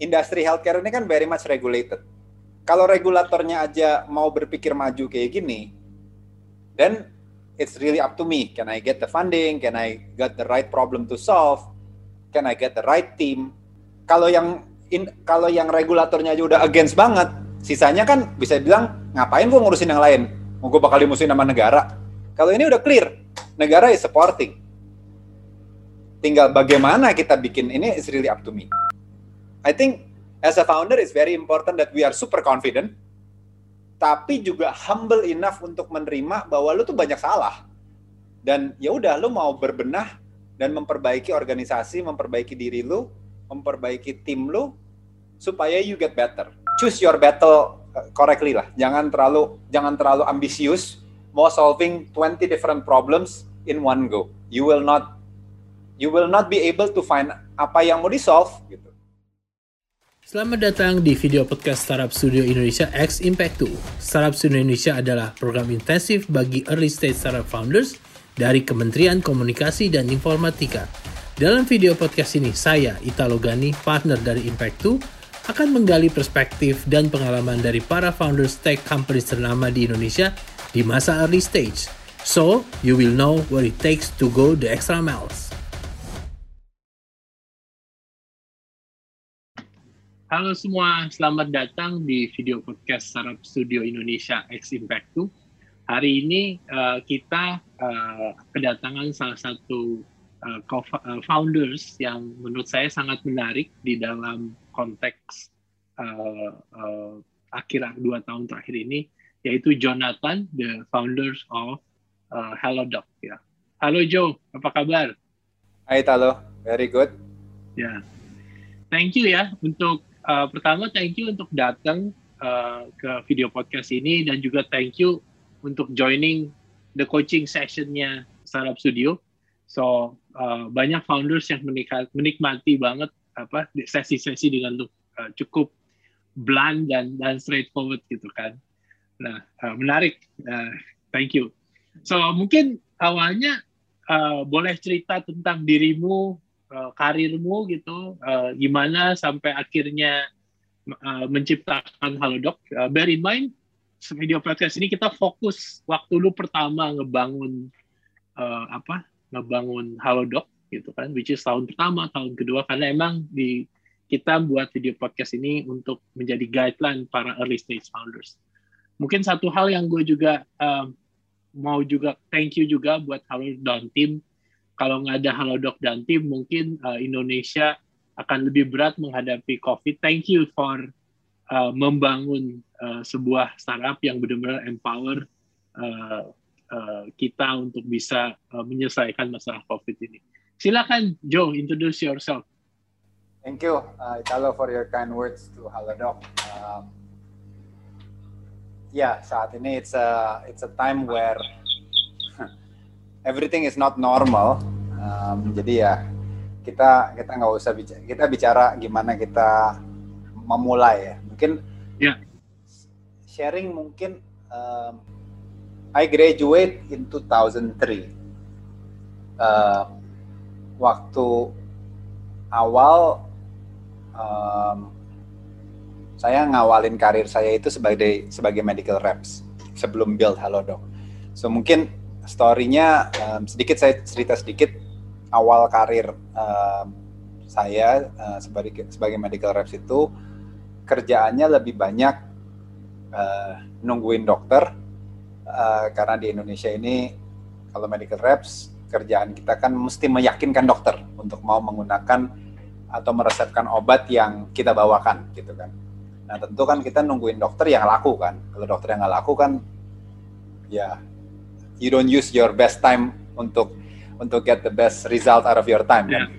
industri healthcare ini kan very much regulated. Kalau regulatornya aja mau berpikir maju kayak gini, then it's really up to me. Can I get the funding? Can I get the right problem to solve? Can I get the right team? Kalau yang in, kalau yang regulatornya aja udah against banget, sisanya kan bisa bilang ngapain gue ngurusin yang lain? Mau gue bakal dimusuhin sama negara? Kalau ini udah clear, negara is supporting. Tinggal bagaimana kita bikin ini is really up to me. I think as a founder it's very important that we are super confident, tapi juga humble enough untuk menerima bahwa lu tuh banyak salah. Dan ya udah lu mau berbenah dan memperbaiki organisasi, memperbaiki diri lu, memperbaiki tim lu supaya you get better. Choose your battle uh, correctly lah. Jangan terlalu jangan terlalu ambisius mau solving 20 different problems in one go. You will not you will not be able to find apa yang mau di-solve gitu. Selamat datang di video podcast Startup Studio Indonesia X Impact 2. Startup Studio Indonesia adalah program intensif bagi early stage startup founders dari Kementerian Komunikasi dan Informatika. Dalam video podcast ini, saya, Italo Gani, partner dari Impact 2, akan menggali perspektif dan pengalaman dari para founders tech companies ternama di Indonesia di masa early stage. So, you will know what it takes to go the extra miles. Halo semua, selamat datang di video podcast Startup Studio Indonesia X Impact 2. Hari ini uh, kita uh, kedatangan salah satu uh, co-founders yang menurut saya sangat menarik di dalam konteks uh, uh, akhir dua tahun terakhir ini, yaitu Jonathan, the founders of uh, HelloDoc. Ya. Halo Joe, apa kabar? Hai Talo, very good. Ya, thank you ya untuk uh, pertama thank you untuk datang uh, ke video podcast ini dan juga thank you untuk joining the coaching sessionnya Startup Studio. So uh, banyak founders yang menikmati banget apa sesi-sesi dengan uh, cukup blunt dan dan straightforward gitu kan. Nah, uh, menarik. Uh, thank you. So, mungkin awalnya uh, boleh cerita tentang dirimu, uh, karirmu gitu, uh, gimana sampai akhirnya uh, menciptakan Halodoc. Uh, bear in mind, video podcast ini kita fokus waktu lu pertama ngebangun uh, apa? ngebangun Halodoc gitu kan, which is tahun pertama, tahun kedua karena emang di kita buat video podcast ini untuk menjadi guideline para early stage founders mungkin satu hal yang gue juga um, mau juga thank you juga buat Halodoc Team. Kalau nggak ada Halodoc dan tim, mungkin uh, Indonesia akan lebih berat menghadapi COVID. Thank you for uh, membangun uh, sebuah startup yang benar-benar empower uh, uh, kita untuk bisa uh, menyelesaikan masalah COVID ini. Silakan Joe, introduce yourself. Thank you, uh, Italo, for your kind words to Halodoc. Um, ya saat ini it's a it's a time where everything is not normal. Um, jadi ya kita kita nggak usah bicara kita bicara gimana kita memulai ya. Mungkin yeah. sharing mungkin um, I graduate in 2003. Uh, waktu awal um, saya ngawalin karir saya itu sebagai sebagai medical reps sebelum build Halodoc. So mungkin story-nya um, sedikit saya cerita sedikit awal karir um, saya uh, sebagai sebagai medical reps itu kerjaannya lebih banyak uh, nungguin dokter uh, karena di Indonesia ini kalau medical reps kerjaan kita kan mesti meyakinkan dokter untuk mau menggunakan atau meresepkan obat yang kita bawakan gitu kan Nah tentu kan kita nungguin dokter yang laku kan. Kalau dokter yang nggak laku kan, ya you don't use your best time untuk untuk get the best result out of your time kan.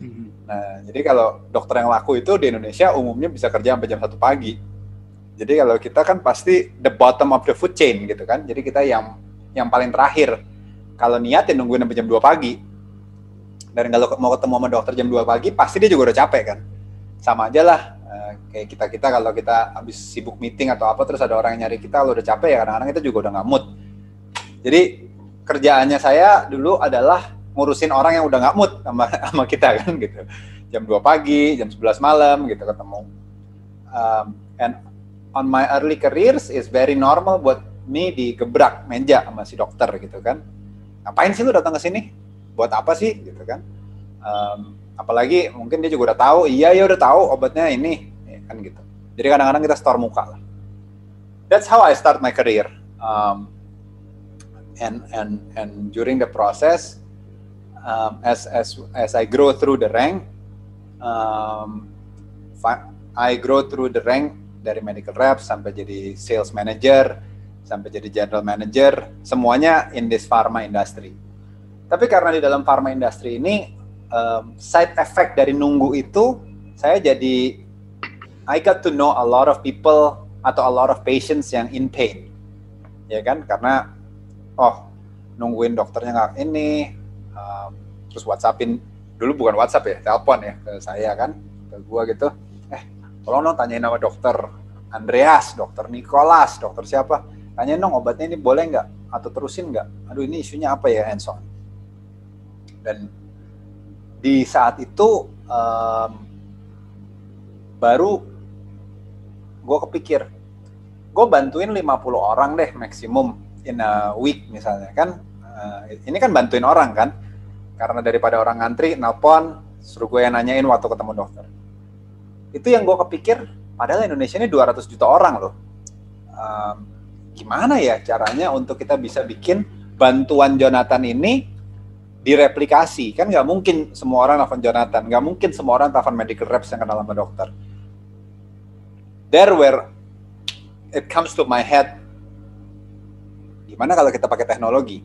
Mm-hmm. Nah jadi kalau dokter yang laku itu di Indonesia umumnya bisa kerja sampai jam satu pagi. Jadi kalau kita kan pasti the bottom of the food chain gitu kan. Jadi kita yang yang paling terakhir. Kalau niat ya nungguin sampai jam 2 pagi. Dan kalau mau ketemu sama dokter jam 2 pagi, pasti dia juga udah capek kan. Sama aja lah, kayak kita kita kalau kita habis sibuk meeting atau apa terus ada orang yang nyari kita lo udah capek ya kadang-kadang kita juga udah nggak mood jadi kerjaannya saya dulu adalah ngurusin orang yang udah nggak mood sama sama kita kan gitu jam 2 pagi, jam 11 malam gitu ketemu. Um, and on my early careers is very normal buat me digebrak meja sama si dokter gitu kan. Ngapain sih lu datang ke sini? Buat apa sih gitu kan? Um, apalagi mungkin dia juga udah tahu, iya ya udah tahu obatnya ini, ya kan gitu. Jadi kadang-kadang kita store muka lah. That's how I start my career. Um, and and and during the process, um, as as as I grow through the rank, um, I grow through the rank dari medical rep sampai jadi sales manager, sampai jadi general manager, semuanya in this pharma industry. Tapi karena di dalam pharma industry ini um, side effect dari nunggu itu, saya jadi I got to know a lot of people atau a lot of patients yang in pain, ya kan? Karena oh nungguin dokternya nggak ini, um, terus WhatsAppin dulu bukan WhatsApp ya, telepon ya ke saya kan, ke gua gitu. Eh, tolong dong tanyain nama dokter Andreas, dokter Nicholas, dokter siapa. Tanyain dong obatnya ini boleh nggak? Atau terusin nggak? Aduh ini isunya apa ya, and on. Dan di saat itu um, baru gue kepikir, gue bantuin 50 orang deh maksimum in a week misalnya kan. Uh, ini kan bantuin orang kan, karena daripada orang ngantri nelpon suruh gue yang nanyain waktu ketemu dokter. Itu yang gue kepikir padahal Indonesia ini 200 juta orang loh. Um, gimana ya caranya untuk kita bisa bikin bantuan Jonathan ini direplikasi? Kan nggak mungkin semua orang telepon Jonathan nggak mungkin semua orang telepon medical reps yang kenal sama dokter. There where it comes to my head gimana kalau kita pakai teknologi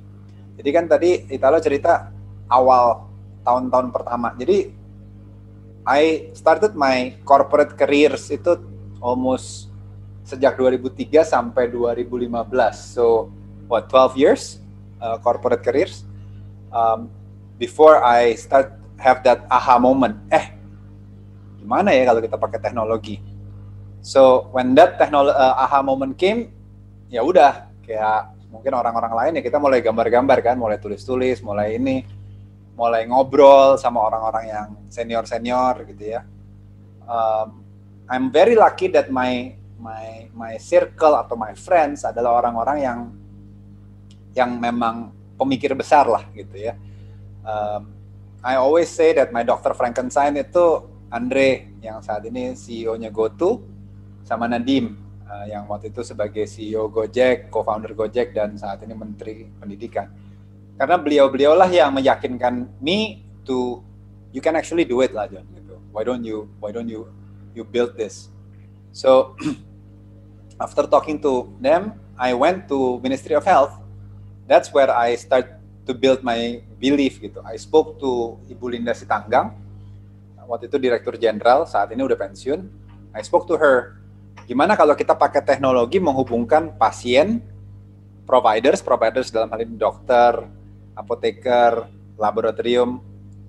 jadi kan tadi Italo cerita awal tahun-tahun pertama. Jadi I started my corporate careers itu almost sejak 2003 sampai 2015. So what 12 years uh, corporate careers. Um, before I start have that aha moment. Eh, gimana ya kalau kita pakai teknologi? So when that uh, aha moment came, ya udah kayak mungkin orang-orang lain ya kita mulai gambar-gambar kan, mulai tulis-tulis, mulai ini mulai ngobrol sama orang-orang yang senior-senior gitu ya. Um, I'm very lucky that my my my circle atau my friends adalah orang-orang yang yang memang pemikir besar lah gitu ya. Um, I always say that my Dr. Frankenstein itu Andre yang saat ini CEO-nya GoTo sama Nadim uh, yang waktu itu sebagai CEO Gojek, co-founder Gojek dan saat ini Menteri Pendidikan. Karena beliau-beliaulah yang meyakinkan me to you can actually do it lah John gitu. Why don't you why don't you you build this? So after talking to them I went to Ministry of Health. That's where I start to build my belief gitu. I spoke to Ibu Linda Sitanggang. Waktu itu Direktur Jenderal saat ini udah pensiun. I spoke to her gimana kalau kita pakai teknologi menghubungkan pasien providers providers dalam hal ini dokter apoteker, laboratorium,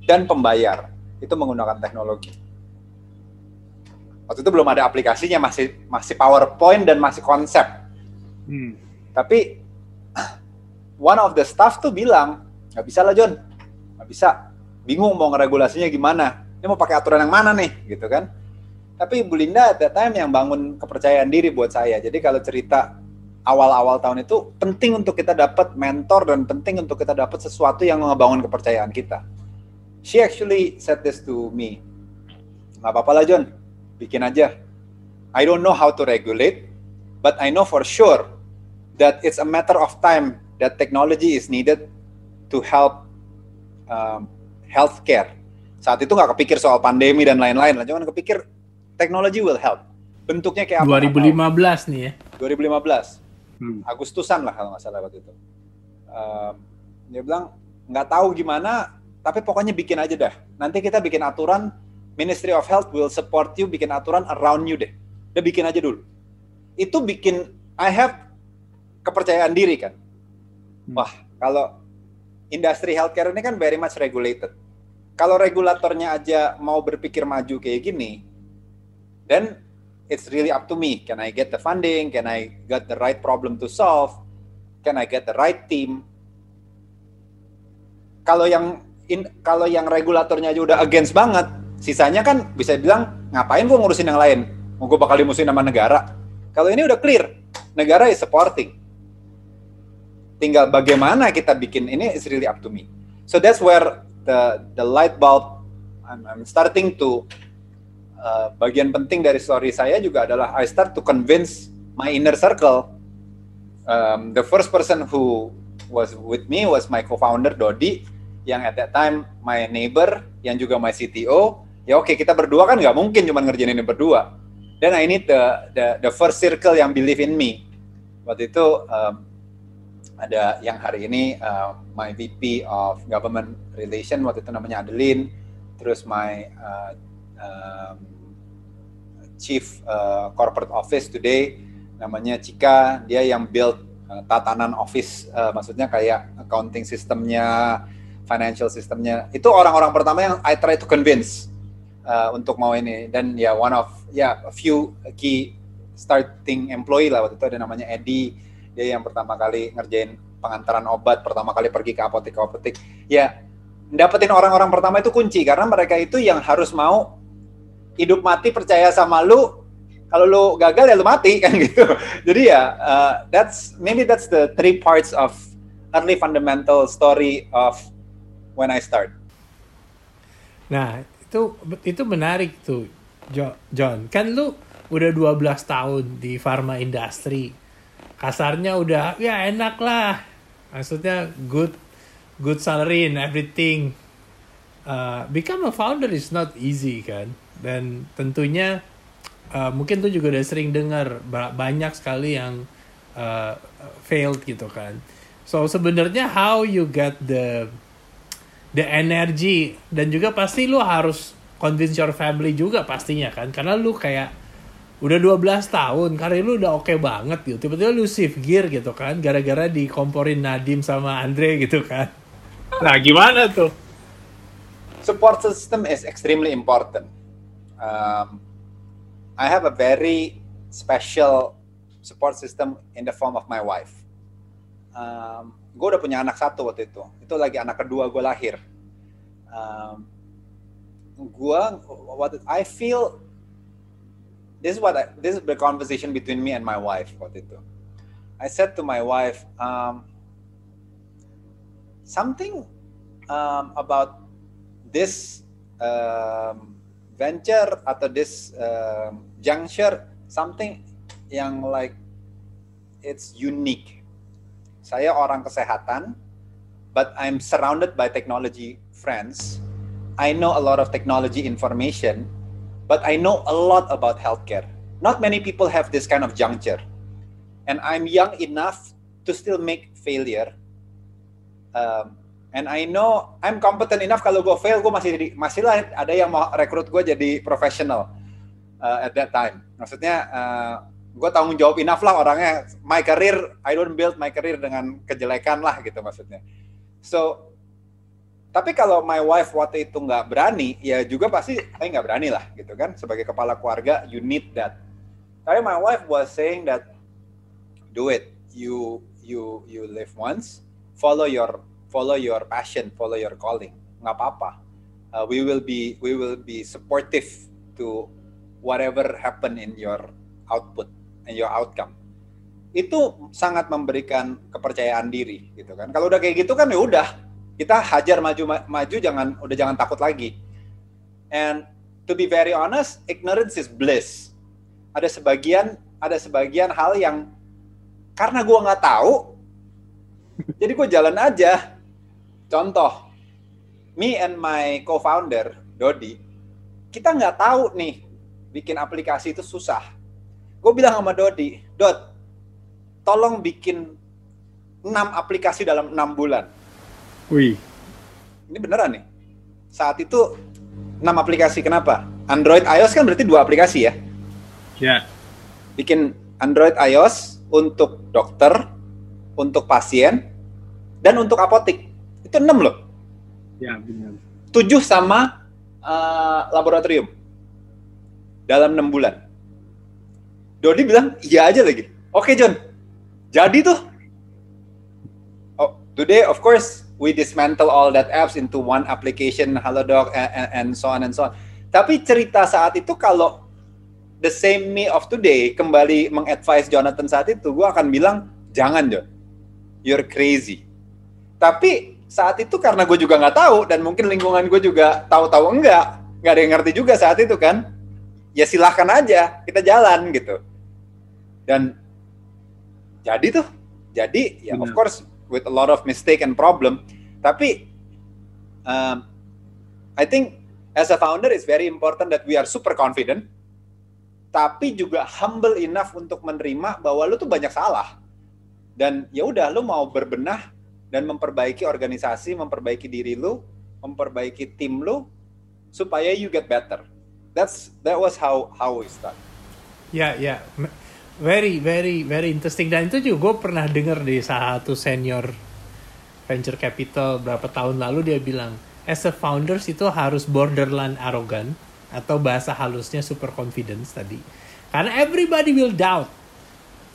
dan pembayar. Itu menggunakan teknologi. Waktu itu belum ada aplikasinya, masih masih PowerPoint dan masih konsep. Hmm. Tapi one of the staff tuh bilang, nggak bisa lah John, nggak bisa. Bingung mau ngeregulasinya gimana. Ini mau pakai aturan yang mana nih, gitu kan? Tapi Bu Linda at that time yang bangun kepercayaan diri buat saya. Jadi kalau cerita awal-awal tahun itu penting untuk kita dapat mentor dan penting untuk kita dapat sesuatu yang ngebangun kepercayaan kita. She actually said this to me. Gak apa-apa lah John, bikin aja. I don't know how to regulate, but I know for sure that it's a matter of time that technology is needed to help um, healthcare. Saat itu nggak kepikir soal pandemi dan lain-lain lah, cuman kepikir technology will help. Bentuknya kayak apa? 2015 nih ya. 2015 hmm. Agustusan lah kalau nggak salah waktu itu. Um, dia bilang nggak tahu gimana, tapi pokoknya bikin aja dah. Nanti kita bikin aturan, Ministry of Health will support you bikin aturan around you deh. Udah bikin aja dulu. Itu bikin I have kepercayaan diri kan. Hmm. Wah, kalau industri healthcare ini kan very much regulated. Kalau regulatornya aja mau berpikir maju kayak gini, then it's really up to me. Can I get the funding? Can I get the right problem to solve? Can I get the right team? Kalau yang in, kalau yang regulatornya aja udah against banget, Sisanya kan bisa bilang ngapain gue ngurusin yang lain? Mau gue bakal dimusuhin sama negara? Kalau ini udah clear, negara is supporting. Tinggal bagaimana kita bikin ini is really up to me. So that's where the the light bulb I'm, I'm starting to uh, bagian penting dari story saya juga adalah I start to convince my inner circle. Um, the first person who was with me was my co-founder Dodi yang at that time my neighbor yang juga my CTO ya oke okay, kita berdua kan nggak mungkin cuma ngerjain ini berdua. Dan I need the the the first circle yang believe in me. Waktu itu um, ada yang hari ini uh, my VP of Government Relation waktu itu namanya Adeline. Terus my uh, um, Chief uh, Corporate Office today. Namanya Cika. Dia yang build uh, tatanan office uh, maksudnya kayak accounting sistemnya financial systemnya. Itu orang-orang pertama yang I try to convince uh, untuk mau ini. Dan ya one of ya a few key starting employee lah. Waktu itu ada namanya Eddie. Dia yang pertama kali ngerjain pengantaran obat pertama kali pergi ke apotek apotek ya dapetin orang-orang pertama itu kunci. Karena mereka itu yang harus mau hidup mati percaya sama lu kalau lu gagal ya lu mati kan gitu jadi ya uh, that's maybe that's the three parts of early fundamental story of when I start. Nah, itu itu menarik tuh, John. Kan lu udah 12 tahun di pharma industry. Kasarnya udah ya enak lah. Maksudnya good good salary and everything. Uh, become a founder is not easy kan. Dan tentunya uh, mungkin tuh juga udah sering dengar banyak sekali yang uh, failed gitu kan. So sebenarnya how you get the the energy dan juga pasti lu harus convince your family juga pastinya kan. Karena lu kayak udah 12 tahun karir lu udah oke okay banget gitu. Tiba-tiba lu shift gear gitu kan gara-gara dikomporin Nadim sama Andre gitu kan. Nah gimana tuh? Support system is extremely important um, I have a very special support system in the form of my wife. Um, gue udah punya anak satu waktu itu. Itu lagi anak kedua gue lahir. Um, gue what I feel this is what I, this is the conversation between me and my wife waktu itu. I said to my wife um, something um, about this um, venture atau this um, juncture something yang like it's unique saya orang kesehatan, but I'm surrounded by technology friends. I know a lot of technology information, but I know a lot about healthcare. Not many people have this kind of juncture. And I'm young enough to still make failure. Um, and I know I'm competent enough kalau gue fail, gue masih masih lah ada yang mau rekrut gue jadi profesional uh, at that time. Maksudnya uh, gue tanggung jawab enough lah orangnya. My career I don't build my career dengan kejelekan lah gitu maksudnya. So tapi kalau my wife waktu itu nggak berani ya juga pasti saya nggak berani lah gitu kan. Sebagai kepala keluarga you need that. Tapi my wife was saying that do it. You you you live once follow your follow your passion follow your calling. Nggak apa-apa. Uh, we will be we will be supportive to whatever happen in your output and your outcome. Itu sangat memberikan kepercayaan diri gitu kan. Kalau udah kayak gitu kan ya udah. Kita hajar maju maju jangan udah jangan takut lagi. And to be very honest ignorance is bliss. Ada sebagian ada sebagian hal yang karena gue nggak tahu jadi gue jalan aja contoh me and my co-founder Dodi kita nggak tahu nih bikin aplikasi itu susah gue bilang sama Dodi, Dot, tolong bikin 6 aplikasi dalam 6 bulan. Wih. Ini beneran nih. Saat itu 6 aplikasi, kenapa? Android iOS kan berarti dua aplikasi ya? Ya. Bikin Android iOS untuk dokter, untuk pasien, dan untuk apotik. Itu 6 loh. Ya, benar. 7 sama uh, laboratorium. Dalam 6 bulan Dodi bilang iya aja lagi. Oke okay, John, jadi tuh. Oh, today of course we dismantle all that apps into one application Halodoc and, and, and so on and so on. Tapi cerita saat itu kalau the same me of today kembali mengadvise Jonathan saat itu, gue akan bilang jangan John, you're crazy. Tapi saat itu karena gue juga nggak tahu dan mungkin lingkungan gue juga tahu-tahu enggak, nggak ada yang ngerti juga saat itu kan. Ya silahkan aja, kita jalan gitu. Dan jadi tuh, jadi ya of course with a lot of mistake and problem, tapi um, I think as a founder it's very important that we are super confident tapi juga humble enough untuk menerima bahwa lu tuh banyak salah. Dan ya udah lu mau berbenah dan memperbaiki organisasi, memperbaiki diri lu, memperbaiki tim lu supaya you get better. That's that was how how we start. Ya, ya. Very very very interesting dan itu juga gue pernah dengar di satu senior venture capital berapa tahun lalu dia bilang as a founders itu harus borderline arrogant atau bahasa halusnya super confidence tadi. Karena everybody will doubt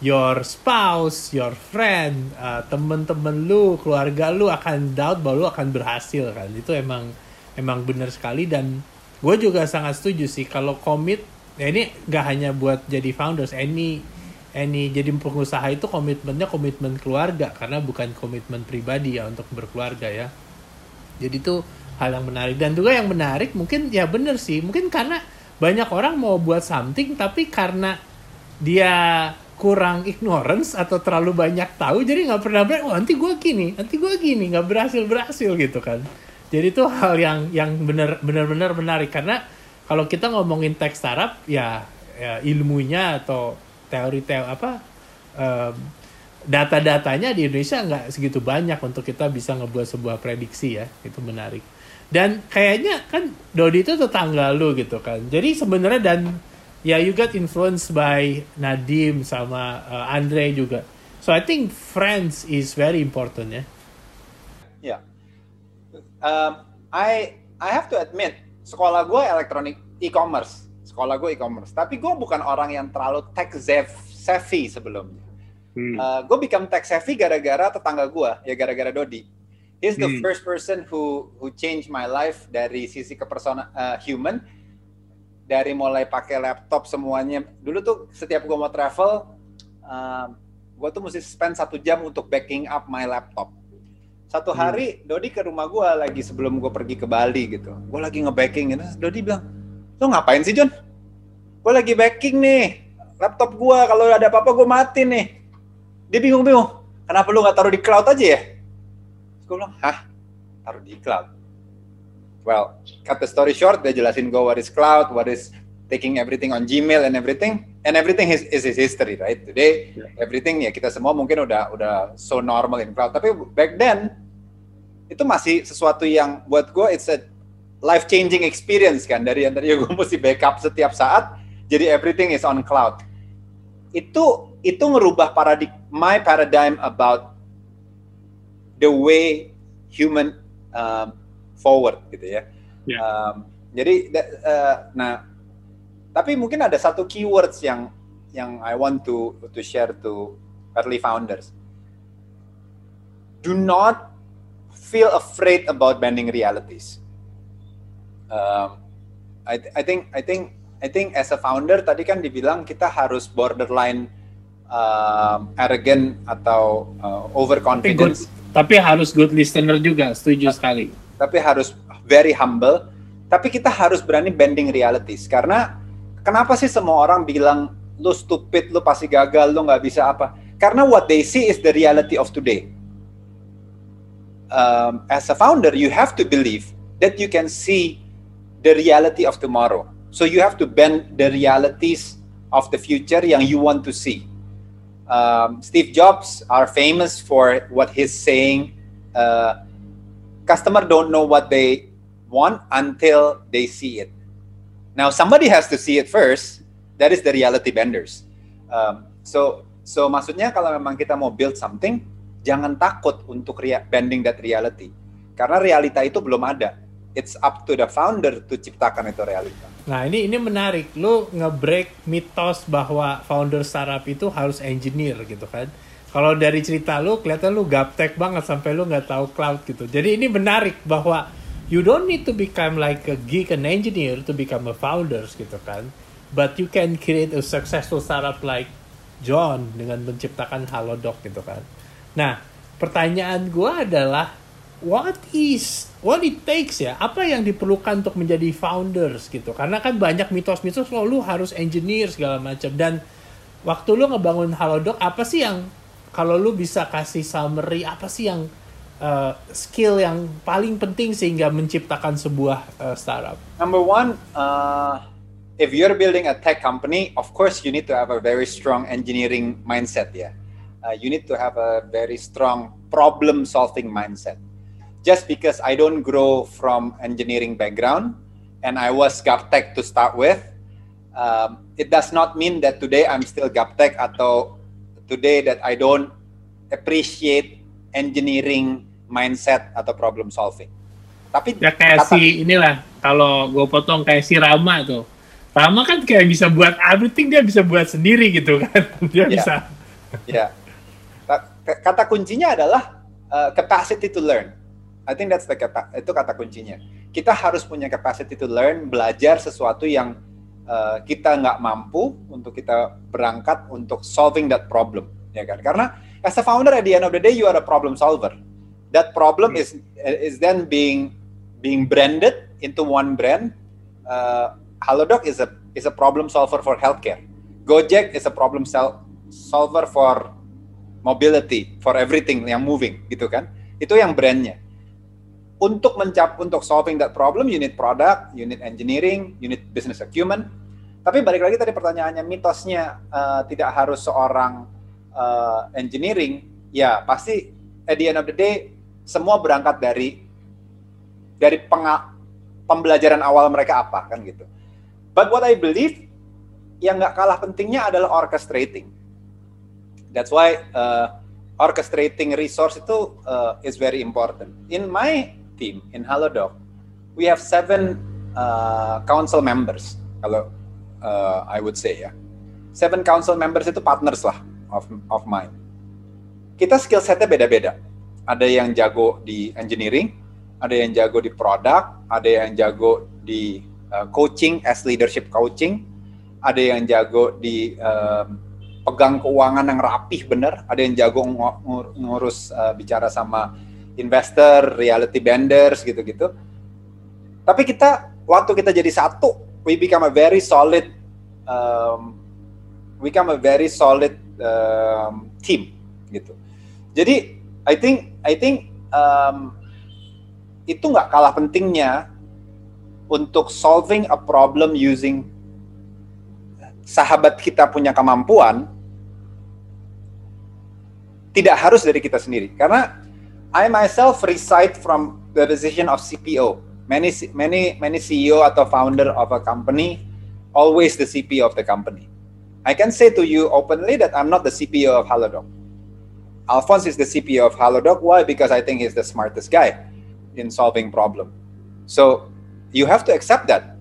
your spouse, your friend, uh, temen-temen lu, keluarga lu akan doubt bahwa lu akan berhasil kan. Itu emang emang benar sekali dan gue juga sangat setuju sih kalau komit ya ini gak hanya buat jadi founders, any any jadi pengusaha itu komitmennya komitmen keluarga karena bukan komitmen pribadi ya untuk berkeluarga ya. Jadi itu hal yang menarik dan juga yang menarik mungkin ya bener sih mungkin karena banyak orang mau buat something tapi karena dia kurang ignorance atau terlalu banyak tahu jadi nggak pernah ber oh nanti gue gini nanti gue gini. Nggak berhasil berhasil gitu kan. Jadi itu hal yang yang benar benar benar menarik. Karena kalau kita ngomongin tech startup ya, ya ilmunya atau teori-teori apa um, data-datanya di Indonesia nggak segitu banyak untuk kita bisa ngebuat sebuah prediksi ya. Itu menarik. Dan kayaknya kan Dodi itu tetangga lu gitu kan. Jadi sebenarnya dan ya you got influenced by Nadim sama uh, Andre juga so I think friends is very important ya yeah. yeah. um, I I have to admit sekolah gue elektronik e-commerce sekolah gue e-commerce tapi gue bukan orang yang terlalu tech savvy sebelumnya hmm. uh, gue become tech savvy gara-gara tetangga gue ya gara-gara Dodi He's the hmm. first person who who changed my life dari sisi kepersona uh, human dari mulai pakai laptop semuanya. Dulu tuh setiap gue mau travel, uh, gue tuh mesti spend satu jam untuk backing up my laptop. Satu hmm. hari hmm. Dodi ke rumah gue lagi sebelum gue pergi ke Bali gitu. Gue lagi nge-backing gitu. Dodi bilang, lo ngapain sih John? Gue lagi backing nih. Laptop gue kalau ada apa-apa gue mati nih. Dia bingung-bingung. Kenapa lu nggak taruh di cloud aja ya? gue bilang, hah? Taruh di cloud. Well, cut the story short, dia jelasin gue what is cloud, what is taking everything on Gmail and everything, and everything is, is his history, right? Today, yeah. everything ya kita semua mungkin udah udah so normal in cloud. Tapi back then itu masih sesuatu yang buat gue it's a life changing experience kan dari yang tadi gue mesti backup setiap saat, jadi everything is on cloud. Itu itu ngerubah paradigm my paradigm about the way human um, forward gitu ya. Yeah. Um, jadi uh, nah tapi mungkin ada satu keywords yang yang I want to to share to early founders. Do not feel afraid about bending realities. Um, I, I think I think I think as a founder tadi kan dibilang kita harus borderline um, arrogant atau uh, overconfidence. Tapi harus good listener juga, setuju sekali. Tapi harus very humble. Tapi kita harus berani bending realities. Karena kenapa sih semua orang bilang lu stupid, lu pasti gagal, lu nggak bisa apa? Karena what they see is the reality of today. Um, as a founder, you have to believe that you can see the reality of tomorrow. So you have to bend the realities of the future yang you want to see um, Steve Jobs are famous for what he's saying. Uh, customer don't know what they want until they see it. Now somebody has to see it first. That is the reality benders. Um, so so maksudnya kalau memang kita mau build something, jangan takut untuk rea- bending that reality. Karena realita itu belum ada. It's up to the founder to ciptakan itu realita. Nah ini ini menarik, lu ngebreak mitos bahwa founder startup itu harus engineer gitu kan. Kalau dari cerita lu kelihatan lu gaptek banget sampai lu nggak tahu cloud gitu. Jadi ini menarik bahwa you don't need to become like a geek and engineer to become a founders gitu kan. But you can create a successful startup like John dengan menciptakan Halodoc gitu kan. Nah pertanyaan gue adalah what is what it takes ya? Apa yang diperlukan untuk menjadi founders gitu? Karena kan banyak mitos-mitos lo lu harus engineer segala macam. Dan waktu lu ngebangun Halodoc apa sih yang kalau lu bisa kasih summary apa sih yang uh, skill yang paling penting sehingga menciptakan sebuah uh, startup? Number one, uh, if you're building a tech company, of course you need to have a very strong engineering mindset. Yeah, uh, you need to have a very strong problem-solving mindset. Just because I don't grow from engineering background and I was GovTech to start with, um, it does not mean that today I'm still GovTech atau today that I don't appreciate engineering mindset atau problem solving. Tapi ya kayak kata, si inilah kalau gue potong kayak si Rama tuh. Rama kan kayak bisa buat everything dia bisa buat sendiri gitu kan. Dia yeah. bisa. Ya. Yeah. Kata kuncinya adalah uh, capacity to learn. I think that's the kata itu kata kuncinya. Kita harus punya capacity to learn, belajar sesuatu yang uh, kita nggak mampu untuk kita berangkat untuk solving that problem, ya kan? Karena as a founder at the end of the day you are a problem solver. That problem is is then being being branded into one brand. Uh, Halodoc is a is a problem solver for healthcare. Gojek is a problem sol solver for mobility for everything yang moving gitu kan? Itu yang brandnya untuk mencap untuk solving that problem need product need engineering need business acumen tapi balik lagi tadi pertanyaannya mitosnya uh, tidak harus seorang uh, engineering, ya pasti at the end of the day semua berangkat dari dari penga, pembelajaran awal mereka apa kan gitu. But what I believe yang nggak kalah pentingnya adalah orchestrating. That's why uh, orchestrating resource itu uh, is very important. In my team in Halodoc, we have seven uh, council members. Kalau uh, I would say ya, seven council members itu partners lah of of mine. Kita skill setnya beda-beda. Ada yang jago di engineering, ada yang jago di product, ada yang jago di uh, coaching as leadership coaching, ada yang jago di uh, pegang keuangan yang rapih bener, ada yang jago ng ngurus uh, bicara sama investor, reality vendors gitu-gitu. Tapi kita waktu kita jadi satu, we become a very solid um, we become a very solid um, team gitu. Jadi I think I think um, itu nggak kalah pentingnya untuk solving a problem using sahabat kita punya kemampuan tidak harus dari kita sendiri karena I myself reside from the position of CPO many many many CEO atau founder of a company always the CPO of the company I can say to you openly that I'm not the CPO of Halodoc. Alphonse is the CPO of Halodoc. Why? Because I think he's the smartest guy in solving problem. So you have to accept that.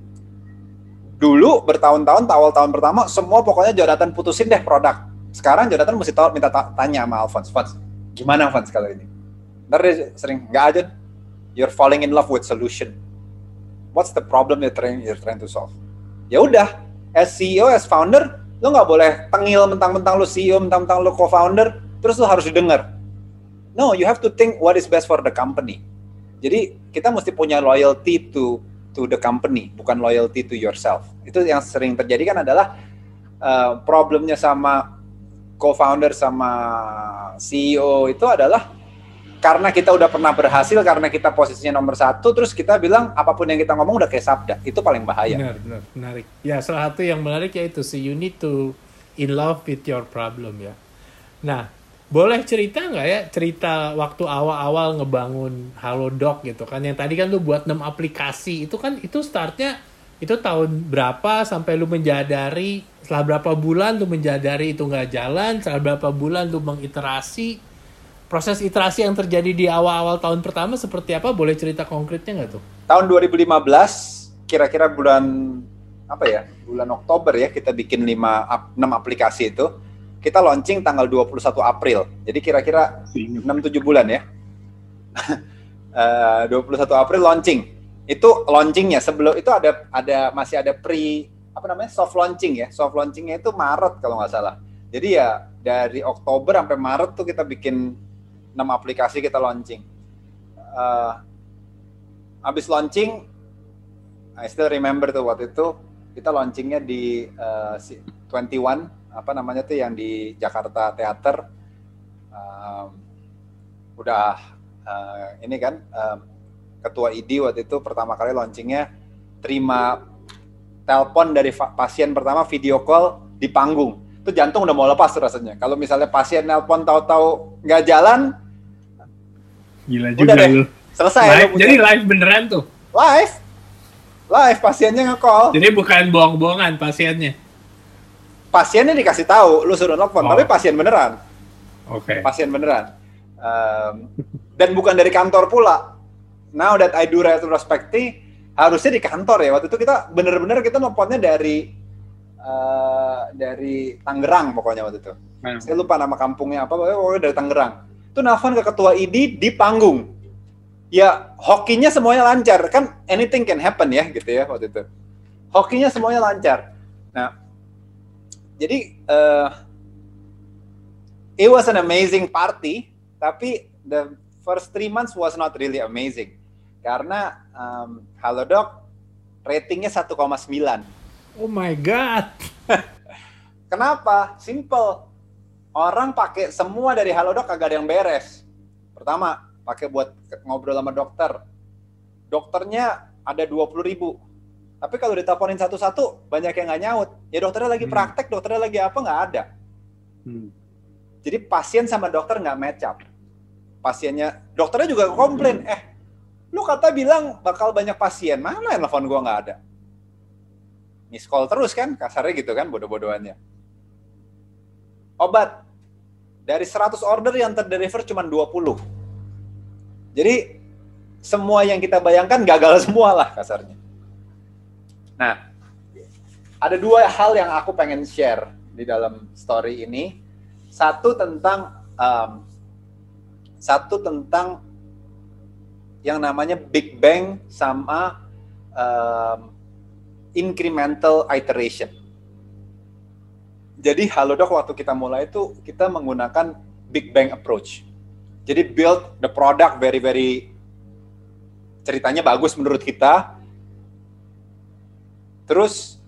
Dulu bertahun-tahun, awal tahun pertama, semua pokoknya Jonathan putusin deh produk. Sekarang Jonathan mesti tahu, minta tanya sama Alphonse, Alphonse, gimana Alphonse kalau ini? Ntar sering, nggak aja, you're falling in love with solution. What's the problem you're trying, you're trying to solve? Ya udah, as CEO, as founder, Lo nggak boleh tengil mentang-mentang lo CEO, mentang-mentang lo co-founder, terus lo harus didengar. No, you have to think what is best for the company. Jadi kita mesti punya loyalty to to the company, bukan loyalty to yourself. Itu yang sering terjadi kan adalah uh, problemnya sama co-founder sama CEO itu adalah karena kita udah pernah berhasil karena kita posisinya nomor satu terus kita bilang apa pun yang kita ngomong udah kayak sabda. Itu paling bahaya. Benar benar menarik. Ya salah satu yang menarik yaitu so you need to in love with your problem ya. Nah boleh cerita nggak ya cerita waktu awal-awal ngebangun Halodoc gitu kan? Yang tadi kan lu buat 6 aplikasi itu kan itu startnya itu tahun berapa sampai lu menjadari setelah berapa bulan lu menjadari itu nggak jalan setelah berapa bulan lu mengiterasi proses iterasi yang terjadi di awal-awal tahun pertama seperti apa? Boleh cerita konkretnya nggak tuh? Tahun 2015, kira-kira bulan apa ya? Bulan Oktober ya kita bikin 5 6 aplikasi itu. Kita launching tanggal 21 April. Jadi kira-kira 6 7 bulan ya. uh, 21 April launching. itu launchingnya sebelum itu ada ada masih ada pre apa namanya soft launching ya soft launchingnya itu Maret kalau nggak salah jadi ya dari Oktober sampai Maret tuh kita bikin enam aplikasi kita launching. Uh, habis launching I still remember tuh waktu itu kita launchingnya di uh, 21 apa namanya tuh yang di Jakarta Theater. Um, udah uh, ini kan um, ketua ID waktu itu pertama kali launchingnya terima telepon dari pasien pertama video call di panggung. Itu jantung udah mau lepas rasanya. Kalau misalnya pasien nelpon tahu-tahu nggak jalan gila juga udah deh, lu selesai live, jadi live beneran tuh live live pasiennya nge-call. Jadi bukan bohong-bohongan pasiennya. Pasiennya dikasih tahu, lu suruh nelfon, oh. tapi pasien beneran. Oke. Okay. Pasien beneran. Um, dan bukan dari kantor pula. Now that I do retrospective, harusnya di kantor ya. Waktu itu kita bener-bener kita nelfonnya dari uh, dari Tangerang pokoknya waktu itu. Hmm. Saya lupa nama kampungnya apa, pokoknya dari Tangerang. Itu nelfon ke ketua ID di panggung. Ya hokinya semuanya lancar. Kan anything can happen ya gitu ya waktu itu. Hokinya semuanya lancar. Nah jadi uh, it was an amazing party tapi the first three months was not really amazing. Karena um, Halodoc ratingnya 1,9 oh my god. Kenapa? Simple orang pakai semua dari Halodoc kagak ada yang beres pertama pakai buat ngobrol sama dokter. Dokternya ada 20 ribu. Tapi kalau diteleponin satu-satu, banyak yang nggak nyaut. Ya dokternya lagi hmm. praktek, dokternya lagi apa, nggak ada. Hmm. Jadi pasien sama dokter nggak match up. Pasiennya, dokternya juga komplain, eh, lu kata bilang bakal banyak pasien, mana yang telepon gua nggak ada? Miss call terus kan, kasarnya gitu kan, bodoh-bodohannya. Obat, dari 100 order yang terdeliver cuma 20 jadi semua yang kita bayangkan gagal semua lah kasarnya. Nah, ada dua hal yang aku pengen share di dalam story ini. Satu tentang um, satu tentang yang namanya Big Bang sama um, incremental iteration. Jadi Halodoc waktu kita mulai itu kita menggunakan Big Bang approach. Jadi build the product very very ceritanya bagus menurut kita. Terus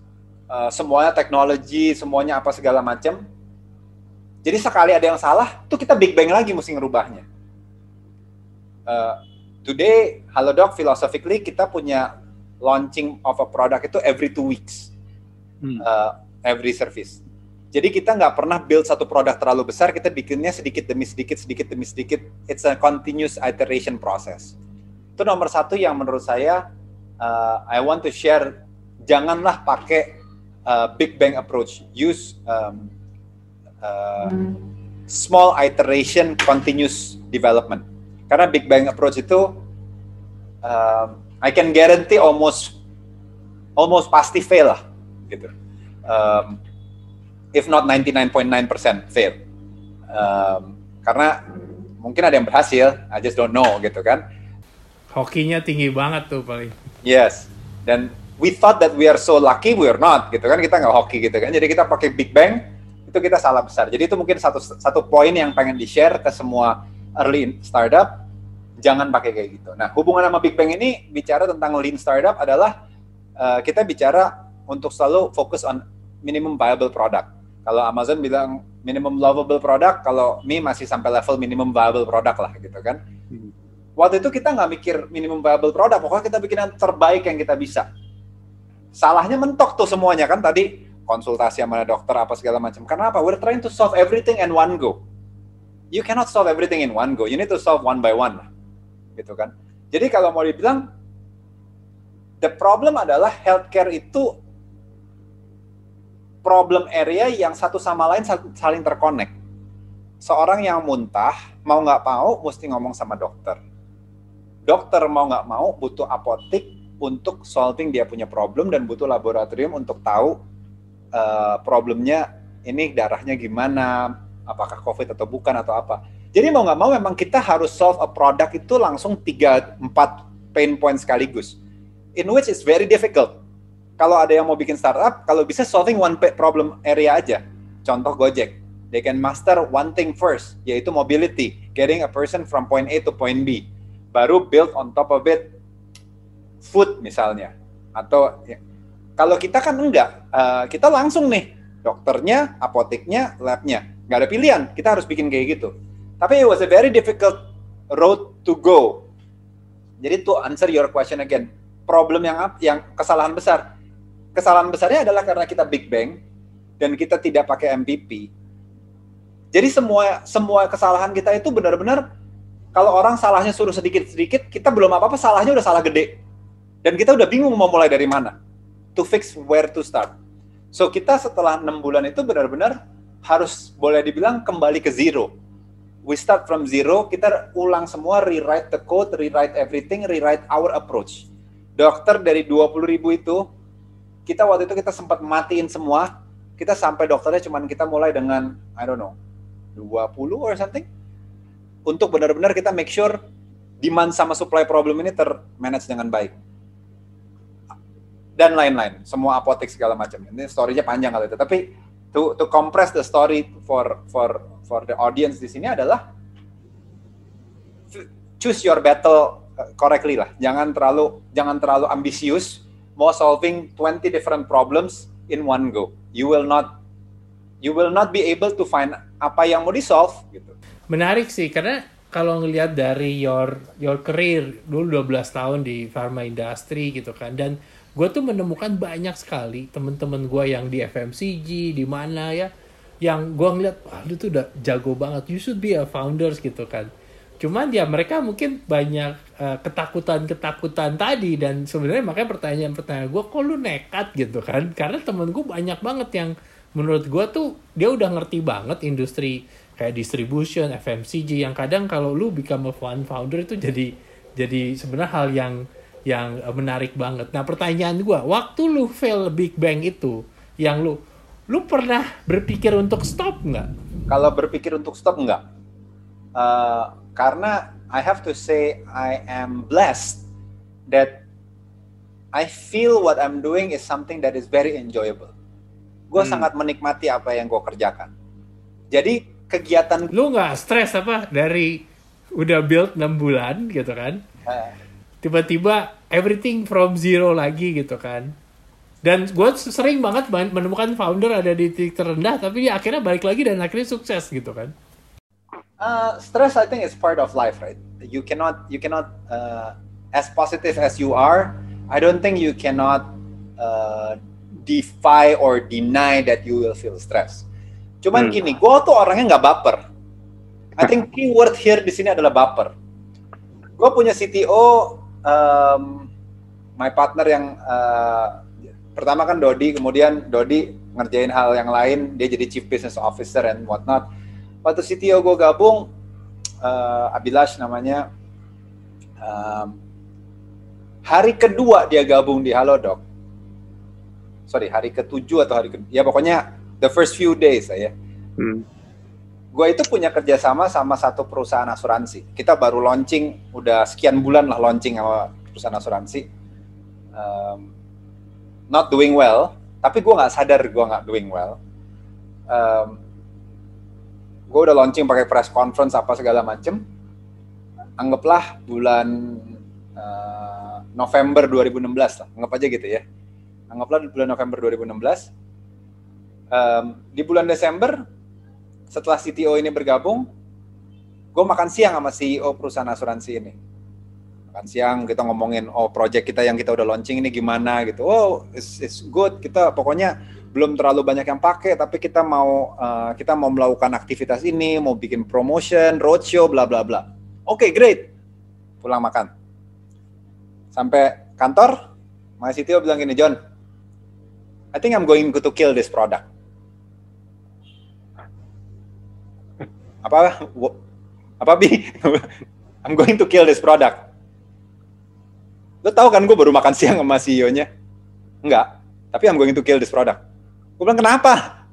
uh, semuanya teknologi, semuanya apa segala macam. Jadi sekali ada yang salah, tuh kita big bang lagi mesti ngerubahnya. Uh, today, Halodoc philosophically kita punya launching of a product itu every two weeks, hmm. uh, every service. Jadi kita nggak pernah build satu produk terlalu besar, kita bikinnya sedikit demi sedikit, sedikit demi sedikit. It's a continuous iteration process. Itu nomor satu yang menurut saya uh, I want to share. Janganlah pakai uh, big bang approach. Use um, uh, small iteration, continuous development. Karena big bang approach itu um, I can guarantee almost almost pasti fail lah, gitu. Um, if not 99.9% fail. Um, karena mungkin ada yang berhasil, I just don't know gitu kan. Hokinya tinggi banget tuh paling. Yes, dan we thought that we are so lucky, we are not gitu kan. Kita nggak hoki gitu kan. Jadi kita pakai Big Bang, itu kita salah besar. Jadi itu mungkin satu satu poin yang pengen di share ke semua early startup. Jangan pakai kayak gitu. Nah, hubungan sama Big Bang ini bicara tentang lean startup adalah uh, kita bicara untuk selalu fokus on minimum viable product kalau Amazon bilang minimum lovable product, kalau Mi masih sampai level minimum viable product lah gitu kan. Hmm. Waktu itu kita nggak mikir minimum viable product, pokoknya kita bikin yang terbaik yang kita bisa. Salahnya mentok tuh semuanya kan tadi konsultasi sama dokter apa segala macam. Karena apa? We're trying to solve everything in one go. You cannot solve everything in one go. You need to solve one by one lah. Gitu kan. Jadi kalau mau dibilang the problem adalah healthcare itu problem area yang satu sama lain saling terkonek. Seorang yang muntah, mau nggak mau, mesti ngomong sama dokter. Dokter mau nggak mau, butuh apotik untuk solving dia punya problem dan butuh laboratorium untuk tahu uh, problemnya ini darahnya gimana, apakah COVID atau bukan atau apa. Jadi mau nggak mau memang kita harus solve a product itu langsung 3 4 pain point sekaligus. in which it's very difficult. Kalau ada yang mau bikin startup, kalau bisa solving one problem area aja. Contoh Gojek, they can master one thing first, yaitu mobility, getting a person from point A to point B. Baru build on top of it food misalnya. Atau ya, kalau kita kan enggak, uh, kita langsung nih dokternya, apoteknya, labnya. Nggak ada pilihan, kita harus bikin kayak gitu. Tapi it was a very difficult road to go. Jadi to answer your question again, problem yang yang kesalahan besar. Kesalahan besarnya adalah karena kita big bang dan kita tidak pakai MVP. Jadi semua semua kesalahan kita itu benar-benar kalau orang salahnya suruh sedikit-sedikit, kita belum apa-apa salahnya udah salah gede. Dan kita udah bingung mau mulai dari mana to fix where to start. So kita setelah enam bulan itu benar-benar harus boleh dibilang kembali ke zero. We start from zero, kita ulang semua, rewrite the code, rewrite everything, rewrite our approach. Dokter dari 20 ribu itu, kita waktu itu kita sempat matiin semua, kita sampai dokternya cuman kita mulai dengan, I don't know, 20 or something. Untuk benar-benar kita make sure demand sama supply problem ini termanage dengan baik. Dan lain-lain semua apotek segala macam. Ini storynya panjang kali itu. Tapi to to compress the story for for for the audience di sini adalah choose your battle uh, correctly lah. Jangan terlalu jangan terlalu ambisius mau solving 20 different problems in one go. You will not you will not be able to find apa yang mau di solve gitu. Menarik sih karena kalau ngelihat dari your your career dulu 12 tahun di pharma industry gitu kan dan gue tuh menemukan banyak sekali temen-temen gue yang di FMCG di mana ya yang gue ngeliat wah lu tuh udah jago banget you should be a founders gitu kan cuman ya mereka mungkin banyak uh, ketakutan-ketakutan tadi dan sebenarnya makanya pertanyaan-pertanyaan gue kok lu nekat gitu kan karena temen gue banyak banget yang menurut gue tuh dia udah ngerti banget industri kayak distribution FMCG yang kadang kalau lu become a founder itu jadi jadi sebenarnya hal yang yang eh, menarik banget. Nah pertanyaan gue, waktu lu fail Big Bang itu, yang lu, lu pernah berpikir untuk stop nggak? Kalau berpikir untuk stop nggak, uh, karena I have to say I am blessed that I feel what I'm doing is something that is very enjoyable. Gue hmm. sangat menikmati apa yang gue kerjakan. Jadi kegiatan lu nggak stres apa dari udah build 6 bulan gitu kan? Uh, tiba-tiba everything from zero lagi gitu kan dan gue sering banget menemukan founder ada di titik terendah tapi dia akhirnya balik lagi dan akhirnya sukses gitu kan uh, stress I think is part of life right you cannot you cannot uh, as positive as you are I don't think you cannot uh, defy or deny that you will feel stress cuman hmm. gini gue tuh orangnya nggak baper I think keyword here di sini adalah baper gue punya CTO um, my partner yang uh, pertama kan Dodi, kemudian Dodi ngerjain hal yang lain, dia jadi chief business officer and whatnot. Waktu CTO gue gabung, uh, Abilash namanya, um, hari kedua dia gabung di Halodoc, sorry hari ketujuh atau hari ke, ya pokoknya the first few days ya. Hmm. Gue itu punya kerjasama sama satu perusahaan asuransi. Kita baru launching, udah sekian bulan lah launching sama perusahaan asuransi. Um, not doing well, tapi gue nggak sadar gue nggak doing well. Um, gue udah launching pakai press conference apa segala macem. Anggaplah bulan uh, November 2016 lah, anggap aja gitu ya. Anggaplah bulan November 2016. Um, di bulan Desember setelah CTO ini bergabung, gue makan siang sama CEO perusahaan asuransi ini. Makan siang kita ngomongin oh project kita yang kita udah launching ini gimana gitu. Oh, it's, it's good. Kita pokoknya belum terlalu banyak yang pakai, tapi kita mau uh, kita mau melakukan aktivitas ini, mau bikin promotion, roadshow, bla bla bla. Oke, okay, great. Pulang makan. Sampai kantor, my CTO bilang gini, John, I think I'm going to kill this product. Apa? Apa bi? I'm going to kill this product. Lo tau kan gue baru makan siang sama CEO-nya enggak. Tapi I'm going to kill this product gue bilang kenapa?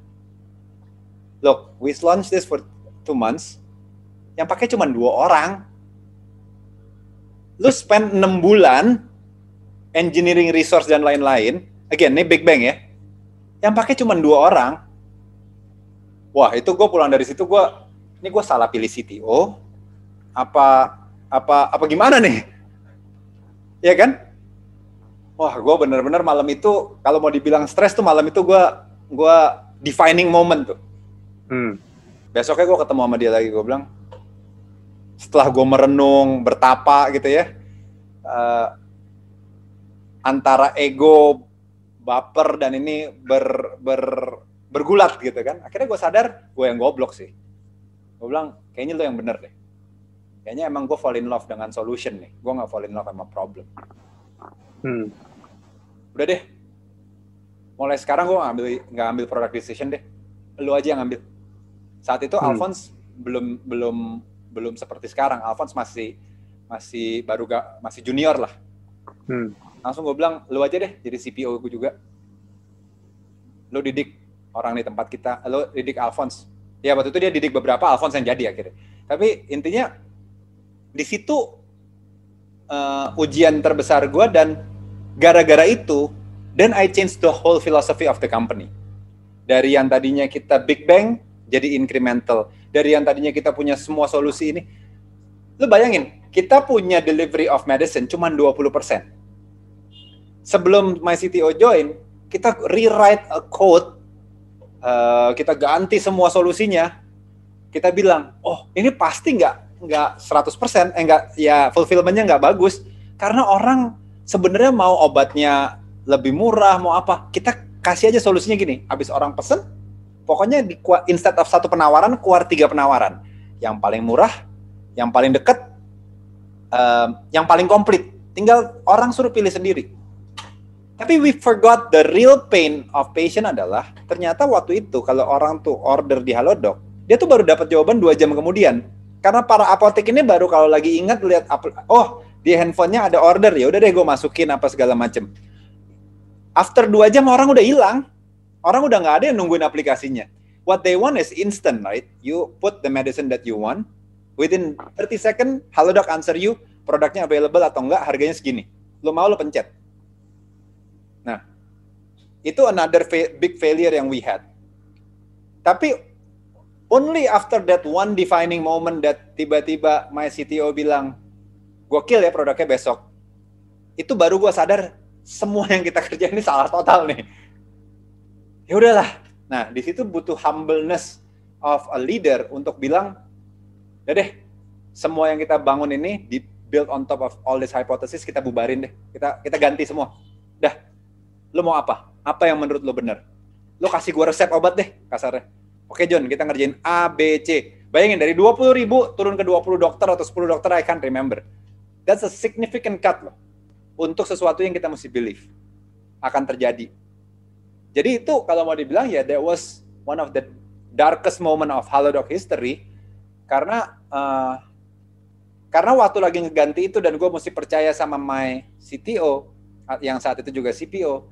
Look we launched this for two months. Yang pakai cuma dua orang. Lu spend enam bulan engineering resource dan lain-lain, again ini Big Bang ya, yang pakai cuma dua orang, wah itu gue pulang dari situ gue, ini gue salah pilih CTO, apa apa apa gimana nih, ya kan? Wah gue bener-bener malam itu kalau mau dibilang stres tuh malam itu gue gue defining moment tuh. Hmm. Besoknya gue ketemu sama dia lagi, gue bilang, setelah gue merenung, bertapa gitu ya, uh, antara ego baper dan ini ber, ber bergulat gitu kan akhirnya gue sadar gue yang goblok sih gue bilang kayaknya lo yang bener deh kayaknya emang gue fall in love dengan solution nih gue nggak fall in love sama problem hmm. udah deh mulai sekarang gue ambil nggak ambil product decision deh. Lo aja yang ambil saat itu hmm. Alphonse belum belum belum seperti sekarang. Alphonse masih masih baru gak masih junior lah. Hmm. Langsung gue bilang lu aja deh jadi CPO gue juga. Lu didik orang di tempat kita lu didik Alphonse. Ya waktu itu dia didik beberapa Alphonse yang jadi akhirnya. Tapi intinya di situ uh, ujian terbesar gue dan gara-gara itu then I change the whole philosophy of the company. Dari yang tadinya kita big bang jadi incremental. Dari yang tadinya kita punya semua solusi ini lu bayangin kita punya delivery of medicine cuma 20 persen. Sebelum MyCTO join, kita rewrite a code, uh, kita ganti semua solusinya, kita bilang, oh ini pasti nggak nggak 100%, eh nggak ya fulfillmentnya nggak bagus, karena orang sebenarnya mau obatnya lebih murah, mau apa, kita kasih aja solusinya gini, habis orang pesen, pokoknya di instead of satu penawaran, keluar tiga penawaran, yang paling murah, yang paling deket, uh, yang paling komplit, tinggal orang suruh pilih sendiri. Tapi we forgot the real pain of patient adalah ternyata waktu itu kalau orang tuh order di Halodoc, dia tuh baru dapat jawaban dua jam kemudian. Karena para apotek ini baru kalau lagi ingat lihat oh di handphonenya ada order ya udah deh gue masukin apa segala macem. After dua jam orang udah hilang, orang udah nggak ada yang nungguin aplikasinya. What they want is instant, right? You put the medicine that you want, within 30 second Halodoc answer you produknya available atau enggak, harganya segini. Lo mau lo pencet Nah, itu another fa big failure yang we had. Tapi only after that one defining moment that tiba-tiba my CTO bilang, gokil ya produknya besok. Itu baru gue sadar semua yang kita kerjain ini salah total nih. Ya udahlah. Nah, di situ butuh humbleness of a leader untuk bilang, ya deh, semua yang kita bangun ini di build on top of all this hypothesis kita bubarin deh. Kita kita ganti semua. Dah, lo mau apa? Apa yang menurut lo benar? Lo kasih gue resep obat deh, kasarnya. Oke John, kita ngerjain A, B, C. Bayangin dari 20 ribu turun ke 20 dokter atau 10 dokter, I can't remember. That's a significant cut loh. Untuk sesuatu yang kita mesti believe. Akan terjadi. Jadi itu kalau mau dibilang ya, that was one of the darkest moment of Halodoc history. Karena uh, karena waktu lagi ngeganti itu dan gue mesti percaya sama my CTO yang saat itu juga CPO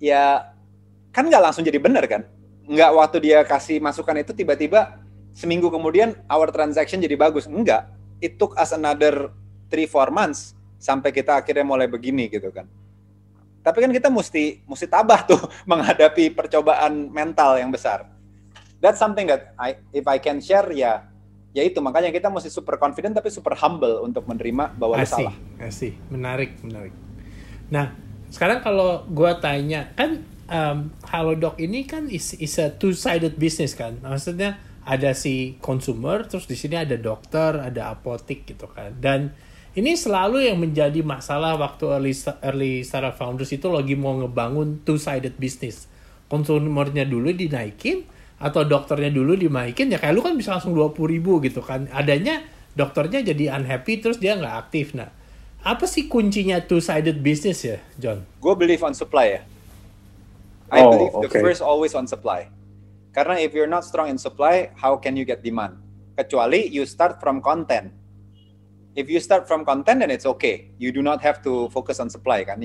ya kan nggak langsung jadi benar kan nggak waktu dia kasih masukan itu tiba-tiba seminggu kemudian our transaction jadi bagus enggak it took us another three four months sampai kita akhirnya mulai begini gitu kan. Tapi kan kita mesti mesti tabah tuh menghadapi percobaan mental yang besar. That's something that I if I can share ya ya itu. Makanya kita mesti super confident tapi super humble untuk menerima bahwa lu salah. Asih, menarik, menarik. Nah, sekarang kalau gue tanya kan um, Halodoc ini kan is, is a two sided business kan? Maksudnya ada si consumer terus di sini ada dokter ada apotik gitu kan? Dan ini selalu yang menjadi masalah waktu early early startup founders itu lagi mau ngebangun two sided business konsumernya dulu dinaikin atau dokternya dulu dinaikin ya kayak lu kan bisa langsung 20 ribu gitu kan adanya dokternya jadi unhappy terus dia nggak aktif nah apa sih kuncinya two-sided business ya, John? Gue believe on supply ya. I oh, believe okay. the first always on supply. Karena if you're not strong in supply, how can you get demand? Kecuali you start from content. If you start from content, then it's okay. You do not have to focus on supply kan.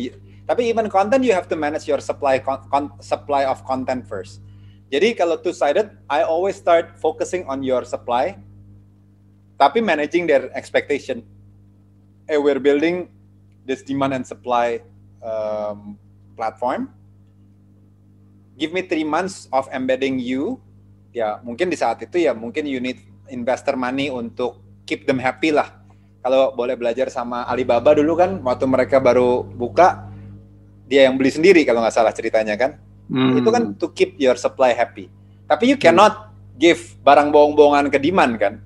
Tapi even content, you have to manage your supply con, supply of content first. Jadi kalau two-sided, I always start focusing on your supply, tapi managing their expectation eh we're building this demand and supply um, platform. Give me three months of embedding you. Ya, mungkin di saat itu ya mungkin you need investor money untuk keep them happy lah. Kalau boleh belajar sama Alibaba dulu kan, waktu mereka baru buka, dia yang beli sendiri kalau nggak salah ceritanya kan. Hmm. Itu kan to keep your supply happy. Tapi you cannot give barang bohong-bohongan ke demand kan.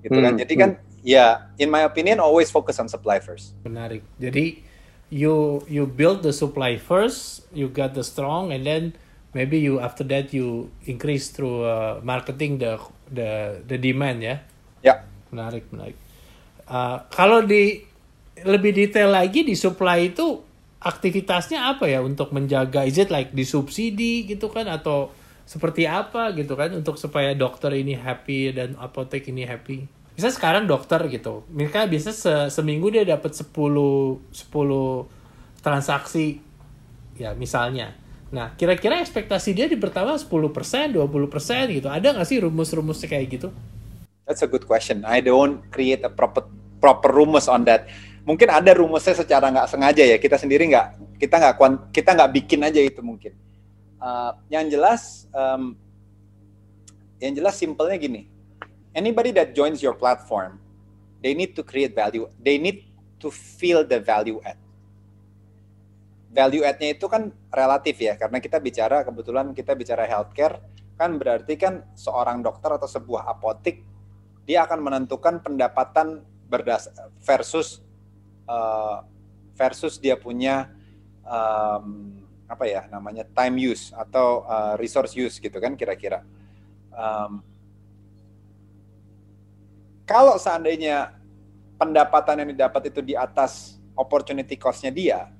Gitu kan. Hmm. Jadi kan ya in my opinion always focus on supply first. Menarik. Jadi you you build the supply first, you got the strong and then maybe you after that you increase through uh, marketing the the the demand ya. Ya. Menarik, menarik. Uh, kalau di lebih detail lagi di supply itu aktivitasnya apa ya untuk menjaga? Is it like disubsidi gitu kan? Atau seperti apa gitu kan untuk supaya dokter ini happy dan apotek ini happy? Bisa sekarang dokter gitu. Mereka bisa se seminggu dia dapat 10 10 transaksi ya misalnya. Nah kira-kira ekspektasi dia di pertama 10% 20% gitu. Ada nggak sih rumus-rumusnya kayak gitu That's a good question. I don't create a proper proper rumus on that. Mungkin ada rumusnya secara nggak sengaja ya. Kita sendiri nggak kita nggak kita nggak bikin aja itu mungkin. Uh, yang jelas um, yang jelas simpelnya gini. Anybody that joins your platform they need to create value. They need to feel the value add. Value add-nya itu kan relatif ya. Karena kita bicara kebetulan kita bicara healthcare kan berarti kan seorang dokter atau sebuah apotik dia akan menentukan pendapatan berdas versus uh, versus dia punya um, apa ya namanya time use atau uh, resource use gitu kan kira-kira. Um, kalau seandainya pendapatan yang didapat itu di atas opportunity cost-nya dia,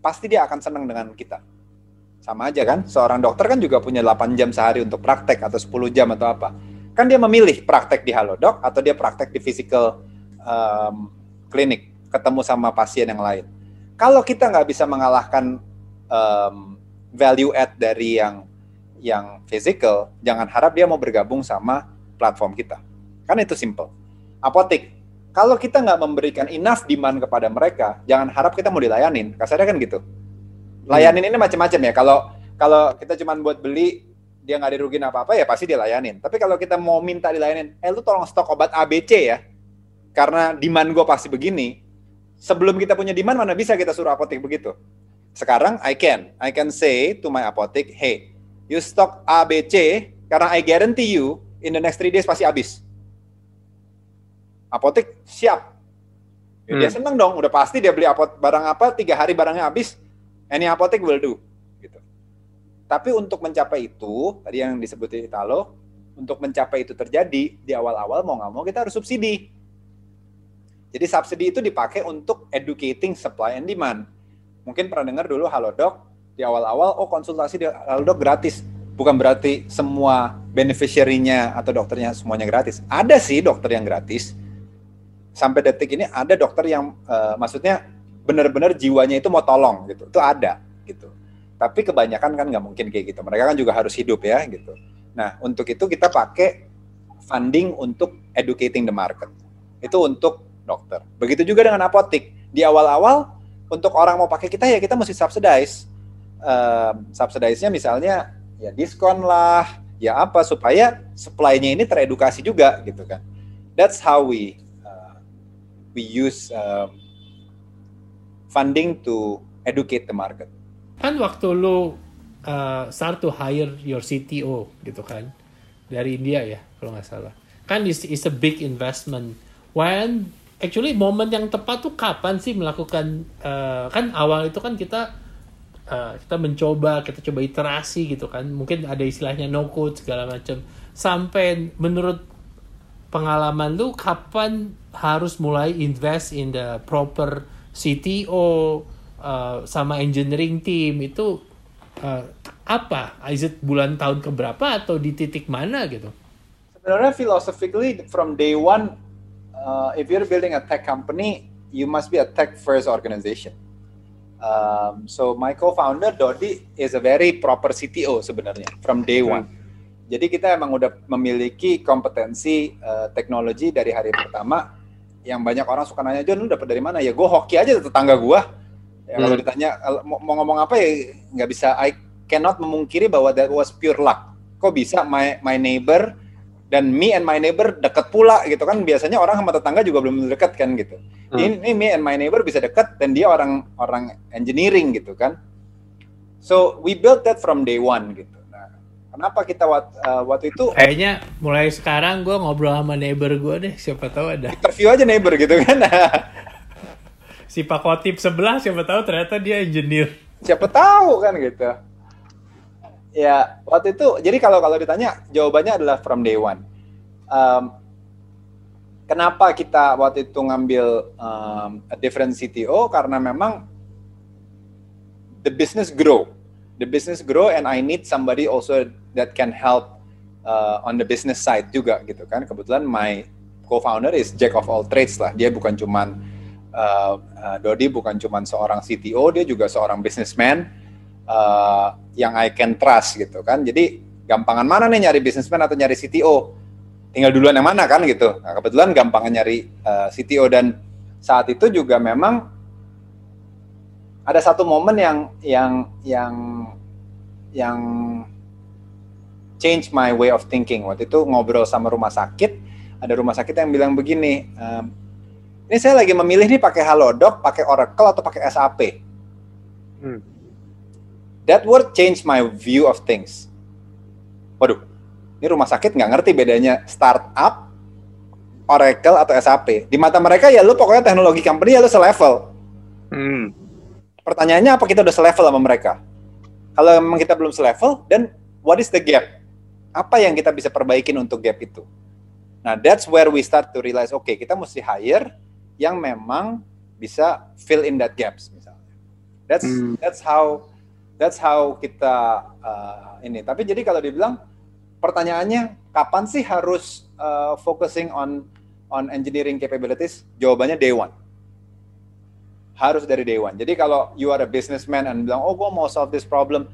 pasti dia akan senang dengan kita. Sama aja kan, seorang dokter kan juga punya 8 jam sehari untuk praktek atau 10 jam atau apa. Kan dia memilih praktek di Halodoc atau dia praktek di physical um, klinik ketemu sama pasien yang lain. Kalau kita nggak bisa mengalahkan um, value add dari yang yang physical, jangan harap dia mau bergabung sama platform kita. Kan itu simple. Apotik, kalau kita nggak memberikan enough demand kepada mereka, jangan harap kita mau dilayanin. Kasarnya kan gitu. Layanin hmm. ini macam-macam ya. Kalau kalau kita cuma buat beli, dia nggak dirugin apa-apa ya pasti dilayanin. Tapi kalau kita mau minta dilayanin, eh lu tolong stok obat ABC ya, karena demand gue pasti begini, sebelum kita punya demand mana bisa kita suruh apotek begitu. Sekarang I can, I can say to my apotek, hey, you stock ABC karena I guarantee you in the next three days pasti habis. Apotek siap. Ya, hmm. Dia seneng dong, udah pasti dia beli apot barang apa tiga hari barangnya habis, any apotek will do. Tapi untuk mencapai itu, tadi yang disebut Italo, untuk mencapai itu terjadi di awal-awal mau nggak mau kita harus subsidi jadi subsidi itu dipakai untuk educating supply and demand. Mungkin pernah dengar dulu Halodoc di awal-awal oh konsultasi di Halodoc gratis. Bukan berarti semua beneficiary-nya atau dokternya semuanya gratis. Ada sih dokter yang gratis. Sampai detik ini ada dokter yang uh, maksudnya benar-benar jiwanya itu mau tolong gitu. Itu ada gitu. Tapi kebanyakan kan nggak mungkin kayak gitu. Mereka kan juga harus hidup ya gitu. Nah, untuk itu kita pakai funding untuk educating the market. Itu untuk dokter. Begitu juga dengan apotik. Di awal-awal untuk orang mau pakai kita ya kita mesti subsidize. Uh, subsidize-nya misalnya ya diskon lah, ya apa supaya supply-nya ini teredukasi juga gitu kan. That's how we uh, we use uh, funding to educate the market. Kan waktu lu uh, start to hire your CTO gitu kan dari India ya kalau nggak salah. Kan is is a big investment. When actually momen yang tepat tuh kapan sih melakukan uh, kan awal itu kan kita uh, kita mencoba kita coba iterasi gitu kan mungkin ada istilahnya no code segala macam sampai menurut pengalaman lu kapan harus mulai invest in the proper CTO uh, sama engineering team itu uh, apa? Is it bulan tahun keberapa atau di titik mana gitu? Sebenarnya philosophically from day one uh, if you're building a tech company, you must be a tech first organization. Um, so my co-founder Dodi is a very proper CTO sebenarnya from day one. Hmm. Jadi kita emang udah memiliki kompetensi uh, teknologi dari hari pertama yang banyak orang suka nanya John lu dapat dari mana ya gue hoki aja tetangga gue ya, kalau Hmm. ditanya mau, mau ngomong apa ya nggak bisa. I cannot memungkiri bahwa that was pure luck. Kok bisa my my neighbor dan me and my neighbor deket pula gitu kan? Biasanya orang sama tetangga juga belum deket kan gitu. Hmm. ini, ini me and my neighbor bisa deket dan dia orang orang engineering gitu kan. So we built that from day one gitu. Nah kenapa kita wat- uh, waktu itu Kayaknya mulai sekarang gue ngobrol sama neighbor gue deh, siapa tahu ada. Interview aja neighbor gitu kan si Pak Kotip sebelah, siapa tahu ternyata dia engineer. siapa tahu kan gitu. Ya waktu itu jadi kalau kalau ditanya jawabannya adalah from day one. Um, kenapa kita waktu itu ngambil um, a different CTO karena memang the business grow. The business grow and I need somebody also that can help uh, on the business side juga gitu kan. Kebetulan my co-founder is jack of all trades lah. Dia bukan cuman uh, Dodi bukan cuman seorang CTO dia juga seorang businessman uh, yang I can trust gitu kan. Jadi gampangan mana nih nyari businessman atau nyari CTO tinggal duluan yang mana kan gitu. Nah, kebetulan gampangan nyari uh, CTO dan saat itu juga memang ada satu momen yang yang yang yang change my way of thinking. Waktu itu ngobrol sama rumah sakit ada rumah sakit yang bilang begini ini saya lagi memilih nih pakai Halodoc pakai Oracle atau pakai SAP Hmm. that word change my view of things waduh ini rumah sakit nggak ngerti bedanya startup Oracle atau SAP di mata mereka ya lu pokoknya teknologi company ya lu selevel Hmm. pertanyaannya apa kita udah selevel sama mereka? Kalau memang kita belum selevel, then what is the gap? Apa yang kita bisa perbaikin untuk gap itu? Nah, that's where we start to realize, oke, kita mesti hire yang memang bisa fill in that gaps misalnya. That's Hmm. that's how that's how kita uh, ini. Tapi jadi kalau dibilang pertanyaannya kapan sih harus uh, focusing on on engineering capabilities? Jawabannya day one harus dari day one. Jadi kalau you are a businessman and bilang, oh gue mau solve this problem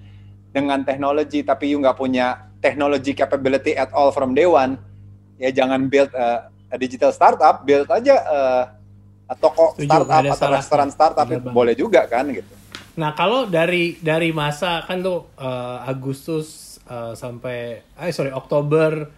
dengan teknologi, tapi you nggak punya technology capability at all from day one, ya jangan build a, a digital startup, build aja uh, toko Setuju, startup atau restoran startup, itu boleh juga kan gitu. Nah kalau dari dari masa kan lo eh, Agustus eh, sampai eh sorry Oktober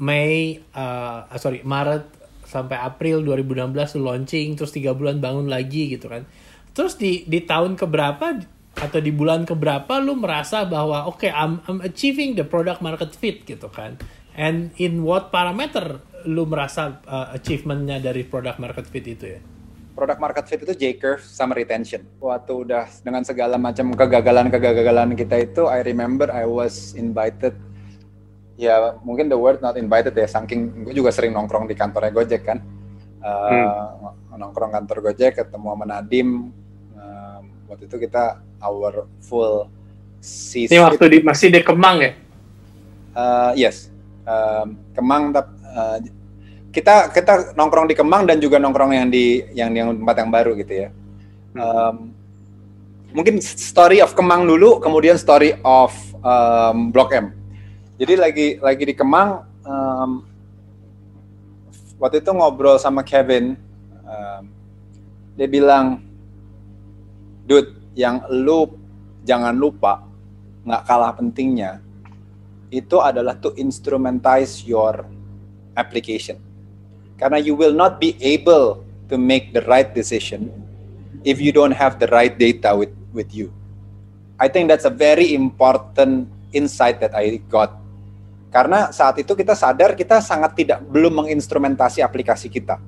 Mei eh, sorry Maret sampai April 2016 lo launching terus tiga bulan bangun lagi gitu kan. Terus di di tahun keberapa atau di bulan keberapa lu merasa bahwa oke I'm, I'm achieving the product market fit gitu kan and in what parameter lu merasa eh, achievementnya dari product market fit itu ya? Product market fit itu J curve sama retention. Waktu udah dengan segala macam kegagalan-kegagalan kita itu, I remember I was invited. Ya mungkin the word not invited ya saking gue juga sering nongkrong di kantornya Gojek kan. Uh, nongkrong kantor Gojek ketemu sama Nadim. Um, waktu itu kita our full C Ini waktu di, masih di Kemang ya? Uh, yes Kemang tap- uh, kita kita nongkrong di Kemang dan juga nongkrong yang di yang yang tempat yang baru gitu ya. Um, mungkin story of Kemang dulu kemudian story of um, Blok M. Jadi lagi lagi di Kemang um, waktu itu ngobrol sama Kevin um, dia bilang dude yang lu jangan lupa nggak kalah pentingnya itu adalah to instrumentize your application karena you will not be able to make the right decision if you don't have the right data with with you I think that's a very important insight that I got karena saat itu kita sadar kita sangat tidak belum menginstrumentasi aplikasi kita.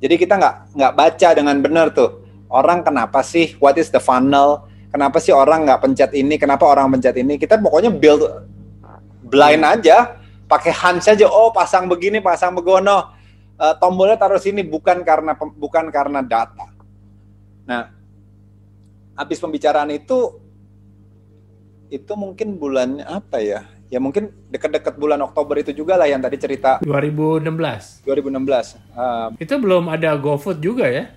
Jadi kita nggak nggak baca dengan benar tuh orang kenapa sih, what is the funnel, kenapa sih orang nggak pencet ini, kenapa orang pencet ini. Kita pokoknya build blind aja, pakai hunch aja. Oh pasang begini, pasang begono, Eh, tombolnya taruh sini bukan karena bukan karena data. Nah, habis pembicaraan itu itu mungkin bulan apa ya? Ya mungkin dekat-dekat bulan Oktober itu juga lah yang tadi cerita 2016 2016. Um, Itu belum ada GoFood juga ya?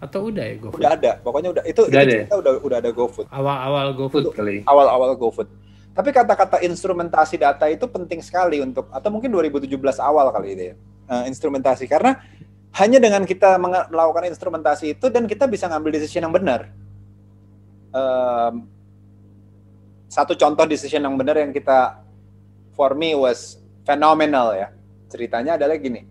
Atau udah ya GoFood? udah ada, pokoknya udah itu, Udah itu ada ya? cerita udah udah ada GoFood. Awal-awal GoFood. Food kali. Awal-awal GoFood. Tapi kata-kata instrumentasi data itu penting sekali untuk atau mungkin 2017 awal kali ini ya. instrumentasi karena hanya dengan kita melakukan instrumentasi itu dan kita bisa ngambil decision yang benar. Um, satu contoh decision yang benar yang kita for me was phenomenal ya. Ceritanya adalah gini.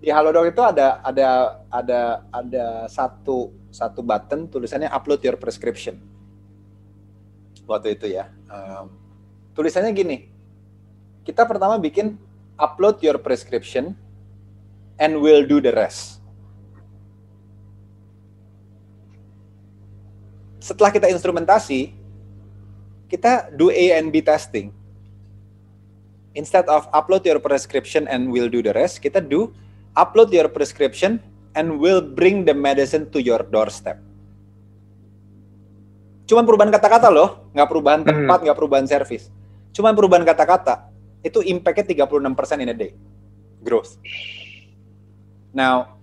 Di Halodoc itu ada ada ada ada satu satu button tulisannya upload your prescription. Waktu itu ya. Um, tulisannya gini. Kita pertama bikin upload your prescription and we'll do the rest. Setelah kita instrumentasi, kita do A and B testing. Instead of upload your prescription and we'll do the rest, kita do upload your prescription and we'll bring the medicine to your doorstep. Cuman perubahan kata-kata loh, nggak perubahan hmm. tempat, nggak perubahan service. Cuman perubahan kata-kata, itu impact-nya 36% in a day. Growth. Now,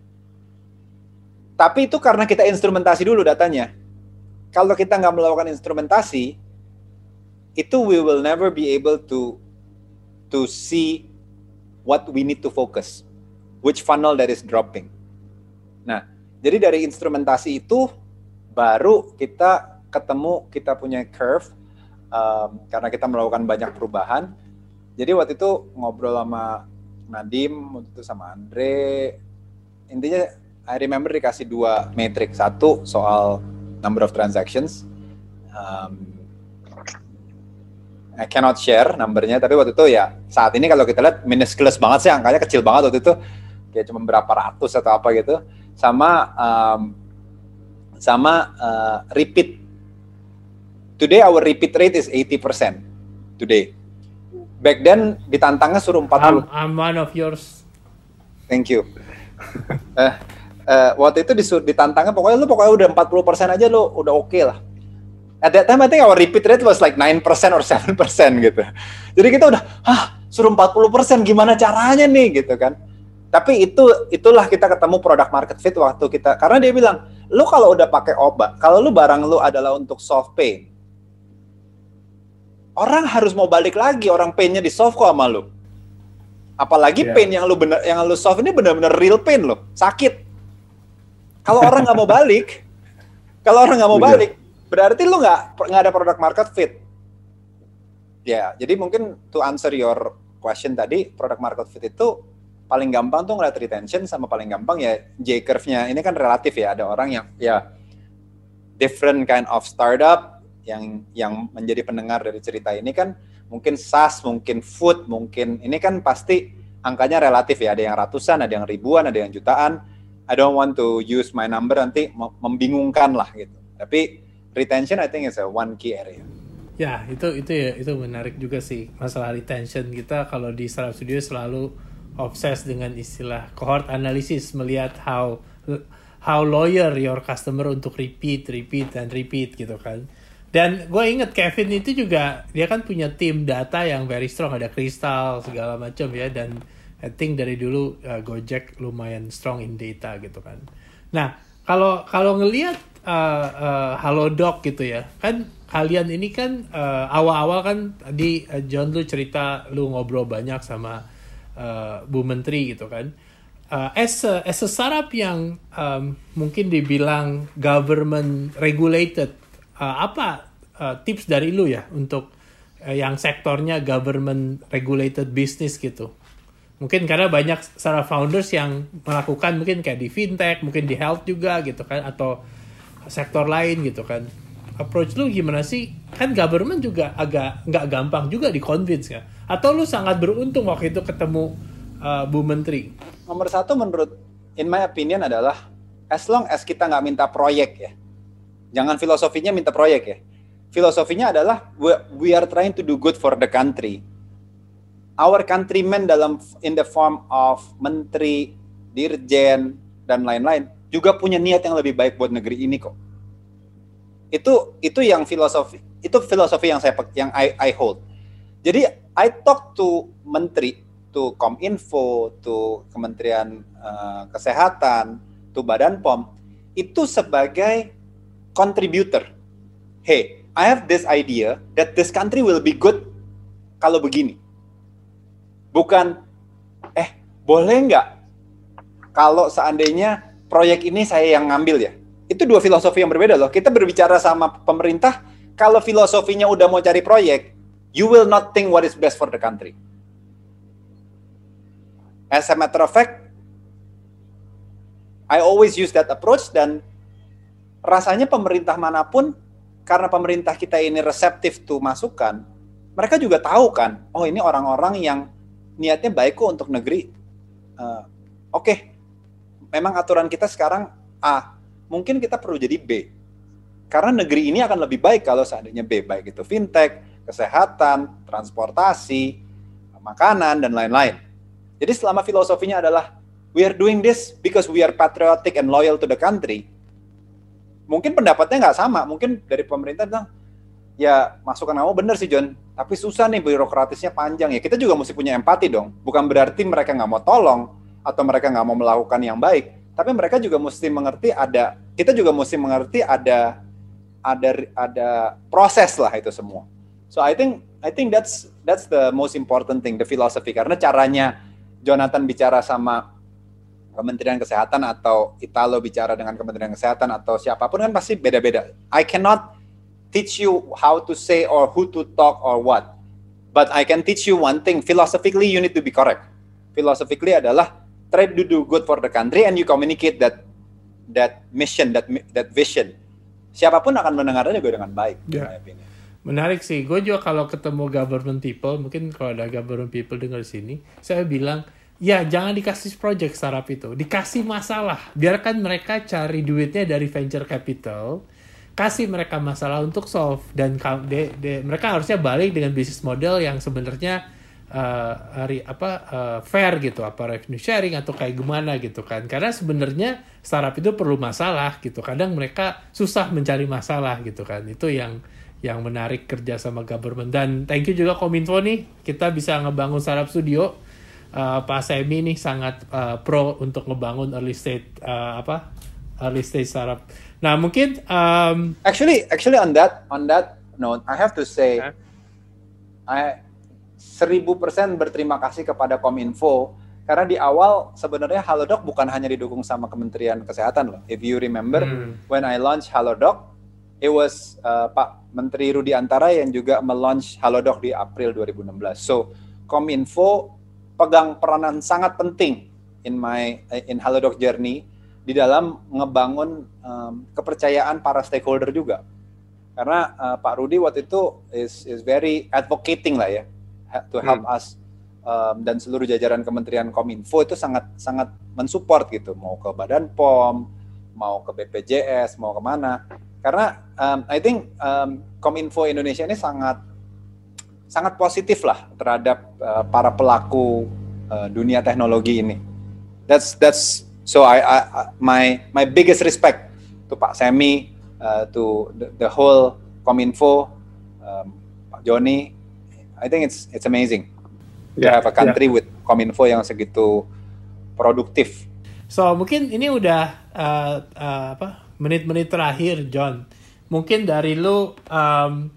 tapi itu karena kita instrumentasi dulu datanya. Kalau kita nggak melakukan instrumentasi, itu we will never be able to to see what we need to focus, which funnel that is dropping. Nah, jadi dari instrumentasi itu baru kita ketemu kita punya curve um, karena kita melakukan banyak perubahan. Jadi waktu itu ngobrol sama Nadim, waktu itu sama Andre, intinya I remember dikasih dua metric satu soal number of transactions. Um, I cannot share numbernya tapi waktu itu ya saat ini kalau kita lihat minusculous banget sih angkanya kecil banget waktu itu. Kayak cuma berapa ratus atau apa gitu. Sama um, sama uh, repeat today our repeat rate is 80% today back then ditantangnya suruh 40 I'm, I'm one of yours thank you uh, uh, waktu itu disur ditantangnya pokoknya lu pokoknya udah 40% aja lu udah oke okay lah. At that time I think our repeat rate was like 9% or 7% gitu. Jadi kita udah, ah suruh 40% gimana caranya nih gitu kan. Tapi itu itulah kita ketemu product market fit waktu kita karena dia bilang, lu kalau udah pakai obat, kalau lu barang lu adalah untuk soft pain, orang harus mau balik lagi, orang painnya di soft kok sama lu. Apalagi yeah. pain yang lu bener yang lu solve ini benar-benar real pain loh, sakit. Kalau orang nggak mau balik, kalau orang nggak mau balik, berarti lu nggak nggak ada product market fit. Ya, jadi mungkin to answer your question tadi, product market fit itu paling gampang tuh ngeliat retention sama paling gampang ya J curve-nya. Ini kan relatif ya, ada orang yang ya different kind of startup yang yang menjadi pendengar dari cerita ini kan mungkin SaaS, mungkin food, mungkin ini kan pasti angkanya relatif ya. Ada yang ratusan, ada yang ribuan, ada yang jutaan. I don't want to use my number nanti membingungkan lah gitu. Tapi retention I think is a one key area. Ya itu itu ya itu menarik juga sih masalah retention kita kalau di Startup Studio selalu obses dengan istilah cohort analysis melihat how how lawyer your customer untuk repeat repeat dan repeat gitu kan dan gue inget Kevin itu juga dia kan punya tim data yang very strong ada kristal segala macam ya dan I think dari dulu uh, Gojek lumayan strong in data gitu kan. Nah kalau kalau ngelihat uh, uh, Halodoc gitu ya kan kalian ini kan uh, awal-awal kan tadi uh, John lu cerita lu ngobrol banyak sama uh, Bu Menteri gitu kan. Uh, as a, as a startup yang um, mungkin dibilang government regulated uh, apa uh, tips dari lu ya untuk uh, yang sektornya government regulated business gitu? Mungkin karena banyak startup founders yang melakukan mungkin kayak di fintech, mungkin di health juga gitu kan, atau sektor lain gitu kan. Approach lu gimana sih? Kan government juga agak nggak gampang juga di convince ya. Atau lu sangat beruntung waktu itu ketemu uh, Bu Menteri? Nomor satu menurut, in my opinion adalah as long as kita nggak minta proyek ya. Jangan filosofinya minta proyek ya filosofinya adalah we are trying to do good for the country. Our countrymen dalam in the form of menteri, dirjen dan lain-lain juga punya niat yang lebih baik buat negeri ini kok. Itu itu yang filosofi itu filosofi yang saya yang I, I hold. Jadi I talk to menteri, to Kominfo, to Kementerian uh, Kesehatan, to Badan POM itu sebagai contributor. Hey, I have this idea that this country will be good kalau begini. Bukan, eh boleh nggak kalau seandainya proyek ini saya yang ngambil ya. Itu dua filosofi yang berbeda loh. Kita berbicara sama pemerintah, kalau filosofinya udah mau cari proyek, you will not think what is best for the country. As a matter of fact, I always use that approach dan rasanya pemerintah mana pun karena pemerintah kita ini reseptif tuh masukan, mereka juga tahu kan, oh ini orang-orang yang niatnya baik kok untuk negeri. Uh, Oke, okay, memang aturan kita sekarang A, mungkin kita perlu jadi B. Karena negeri ini akan lebih baik kalau seandainya B, baik itu fintech, kesehatan, transportasi, makanan, dan lain-lain. Jadi selama filosofinya adalah we are doing this because we are patriotic and loyal to the country. Mungkin pendapatnya nggak sama, mungkin dari pemerintah bilang, ya masukan kamu bener sih John, tapi susah nih birokratisnya panjang ya. Kita juga mesti punya empati dong. Bukan berarti mereka nggak mau tolong atau mereka nggak mau melakukan yang baik, tapi mereka juga mesti mengerti ada, kita juga mesti mengerti ada ada ada proses lah itu semua. So I think I think that's that's the most important thing, the philosophy karena caranya Jonathan bicara sama Kementerian Kesehatan atau Italo bicara dengan Kementerian Kesehatan atau siapa pun kan pasti beda-beda. I cannot teach you how to say or who to talk or what. But I can teach you one thing, philosophically you need to be correct. Philosophically adalah try to do good for the country and you communicate that that mission, that that vision. Siapa pun akan mendengarnya juga dengan baik. Yeah. Menarik sih. Gue juga kalau ketemu government people, mungkin kalau ada government people dengar sini, saya bilang, ya jangan dikasih project startup itu. Dikasih masalah. Biarkan mereka cari duitnya dari venture capital, kasih mereka masalah untuk solve. Dan de, de, mereka harusnya balik dengan bisnis model yang sebenarnya uh, hari apa uh, fair gitu. Apa revenue sharing atau kayak gimana gitu kan. Karena sebenarnya startup itu perlu masalah gitu. Kadang mereka susah mencari masalah gitu kan. Itu yang yang menarik kerja sama government. Dan thank you juga Kominfo nih. Kita bisa ngebangun startup studio uh, Pak Semi nih sangat uh, pro untuk ngebangun early stage uh, apa early stage startup. Nah mungkin um, actually actually on that on that note I have to say huh? I seribu persen berterima kasih kepada Kominfo karena di awal sebenarnya Halodoc bukan hanya didukung sama Kementerian Kesehatan loh. If you remember hmm. when I launch Halodoc it was uh, Pak Menteri Rudi Antara yang juga melaunch Halodoc di April 2016. So, Kominfo pegang peranan sangat penting in my in Halodoc journey di dalam ngebangun um, kepercayaan para stakeholder juga. Karena uh, Pak Rudi waktu itu is is very advocating lah ya to help hmm. us um, dan seluruh jajaran Kementerian Kominfo itu sangat sangat mensupport gitu mau ke Badan POM, mau ke BPJS, mau ke mana karena um, I think um, Kominfo Indonesia ini sangat sangat positif lah terhadap uh, para pelaku uh, dunia teknologi ini. That's that's so I, I my my biggest respect to Pak Semi, uh, to the, the whole Kominfo, um, Pak Joni. I think it's it's amazing yeah, to have a country yeah. with Kominfo yang segitu produktif. So mungkin ini udah uh, uh, apa menit-menit terakhir John mungkin dari lu um,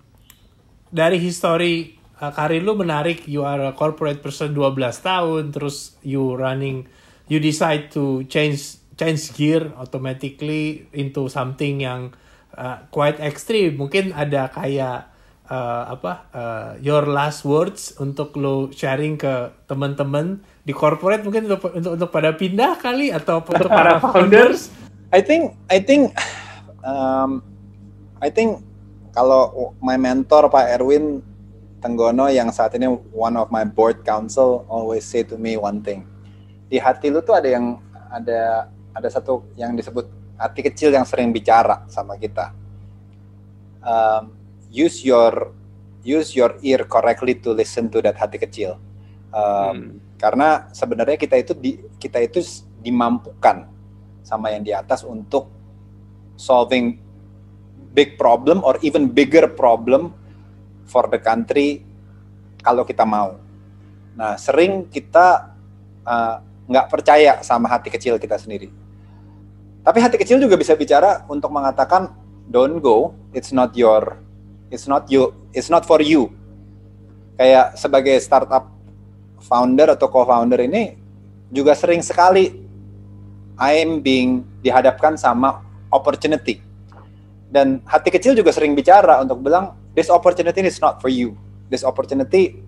dari history uh, karir lu menarik. You are a corporate person 12 tahun. Terus you running you decide to change change gear automatically into something yang uh, quite extreme. Mungkin ada kayak uh, apa uh, your last words untuk lo sharing ke teman-teman di corporate mungkin untuk, untuk untuk pada pindah kali atau untuk para founders? I think I think um, I think kalau my mentor Pak Erwin Tenggono yang saat ini one of my board council always say to me one thing. Di hati lu tuh ada yang ada ada satu yang disebut hati kecil yang sering bicara sama kita. Um, use your use your ear correctly to listen to that hati kecil. Um, hmm. Karena sebenarnya kita itu di, kita itu dimampukan sama yang di atas untuk solving big problem or even bigger problem for the country kalau kita mau. Nah, sering kita uh, nggak uh, percaya sama hati kecil kita sendiri. Tapi hati kecil juga bisa bicara untuk mengatakan don't go, it's not your, it's not you, it's not for you. Kayak sebagai startup founder atau co-founder ini juga sering sekali I am being dihadapkan sama opportunity. Dan hati kecil juga sering bicara untuk bilang, this opportunity is not for you. This opportunity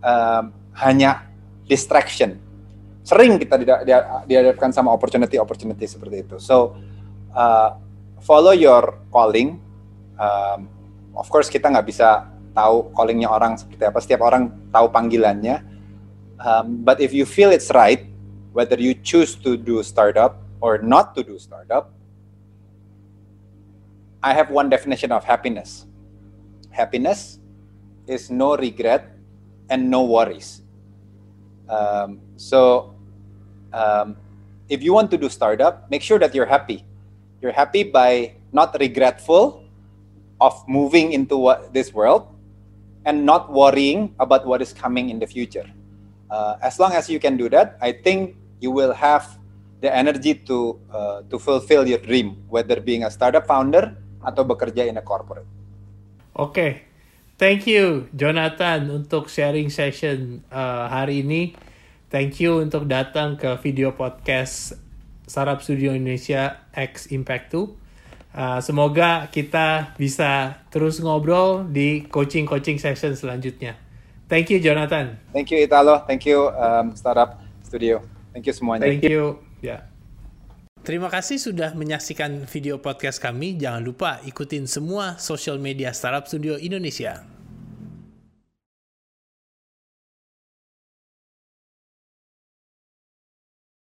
um, hanya distraction. Sering kita dihadapkan sama opportunity-opportunity seperti itu. So, uh, follow your calling. Um, of course kita nggak bisa tahu callingnya orang seperti apa. Setiap orang tahu panggilannya. Um, but if you feel it's right, whether you choose to do startup or not to do startup, I have one definition of happiness. Happiness is no regret and no worries. Um, so, um, if you want to do startup, make sure that you're happy. You're happy by not regretful of moving into what, this world and not worrying about what is coming in the future. Uh, as long as you can do that, I think you will have the energy to uh, to fulfill your dream, whether being a startup founder atau bekerja in a corporate. Oke, okay. thank you Jonathan untuk sharing session uh, hari ini. Thank you untuk datang ke video podcast Sarap Studio Indonesia X Impact 2. Uh, semoga kita bisa terus ngobrol di coaching-coaching session selanjutnya. Thank you Jonathan. Thank you Italo. Thank you um, Startup Studio. Thank you semuanya. Thank you. Ya. Yeah. Terima kasih sudah menyaksikan video podcast kami. Jangan lupa ikutin semua social media Startup Studio Indonesia.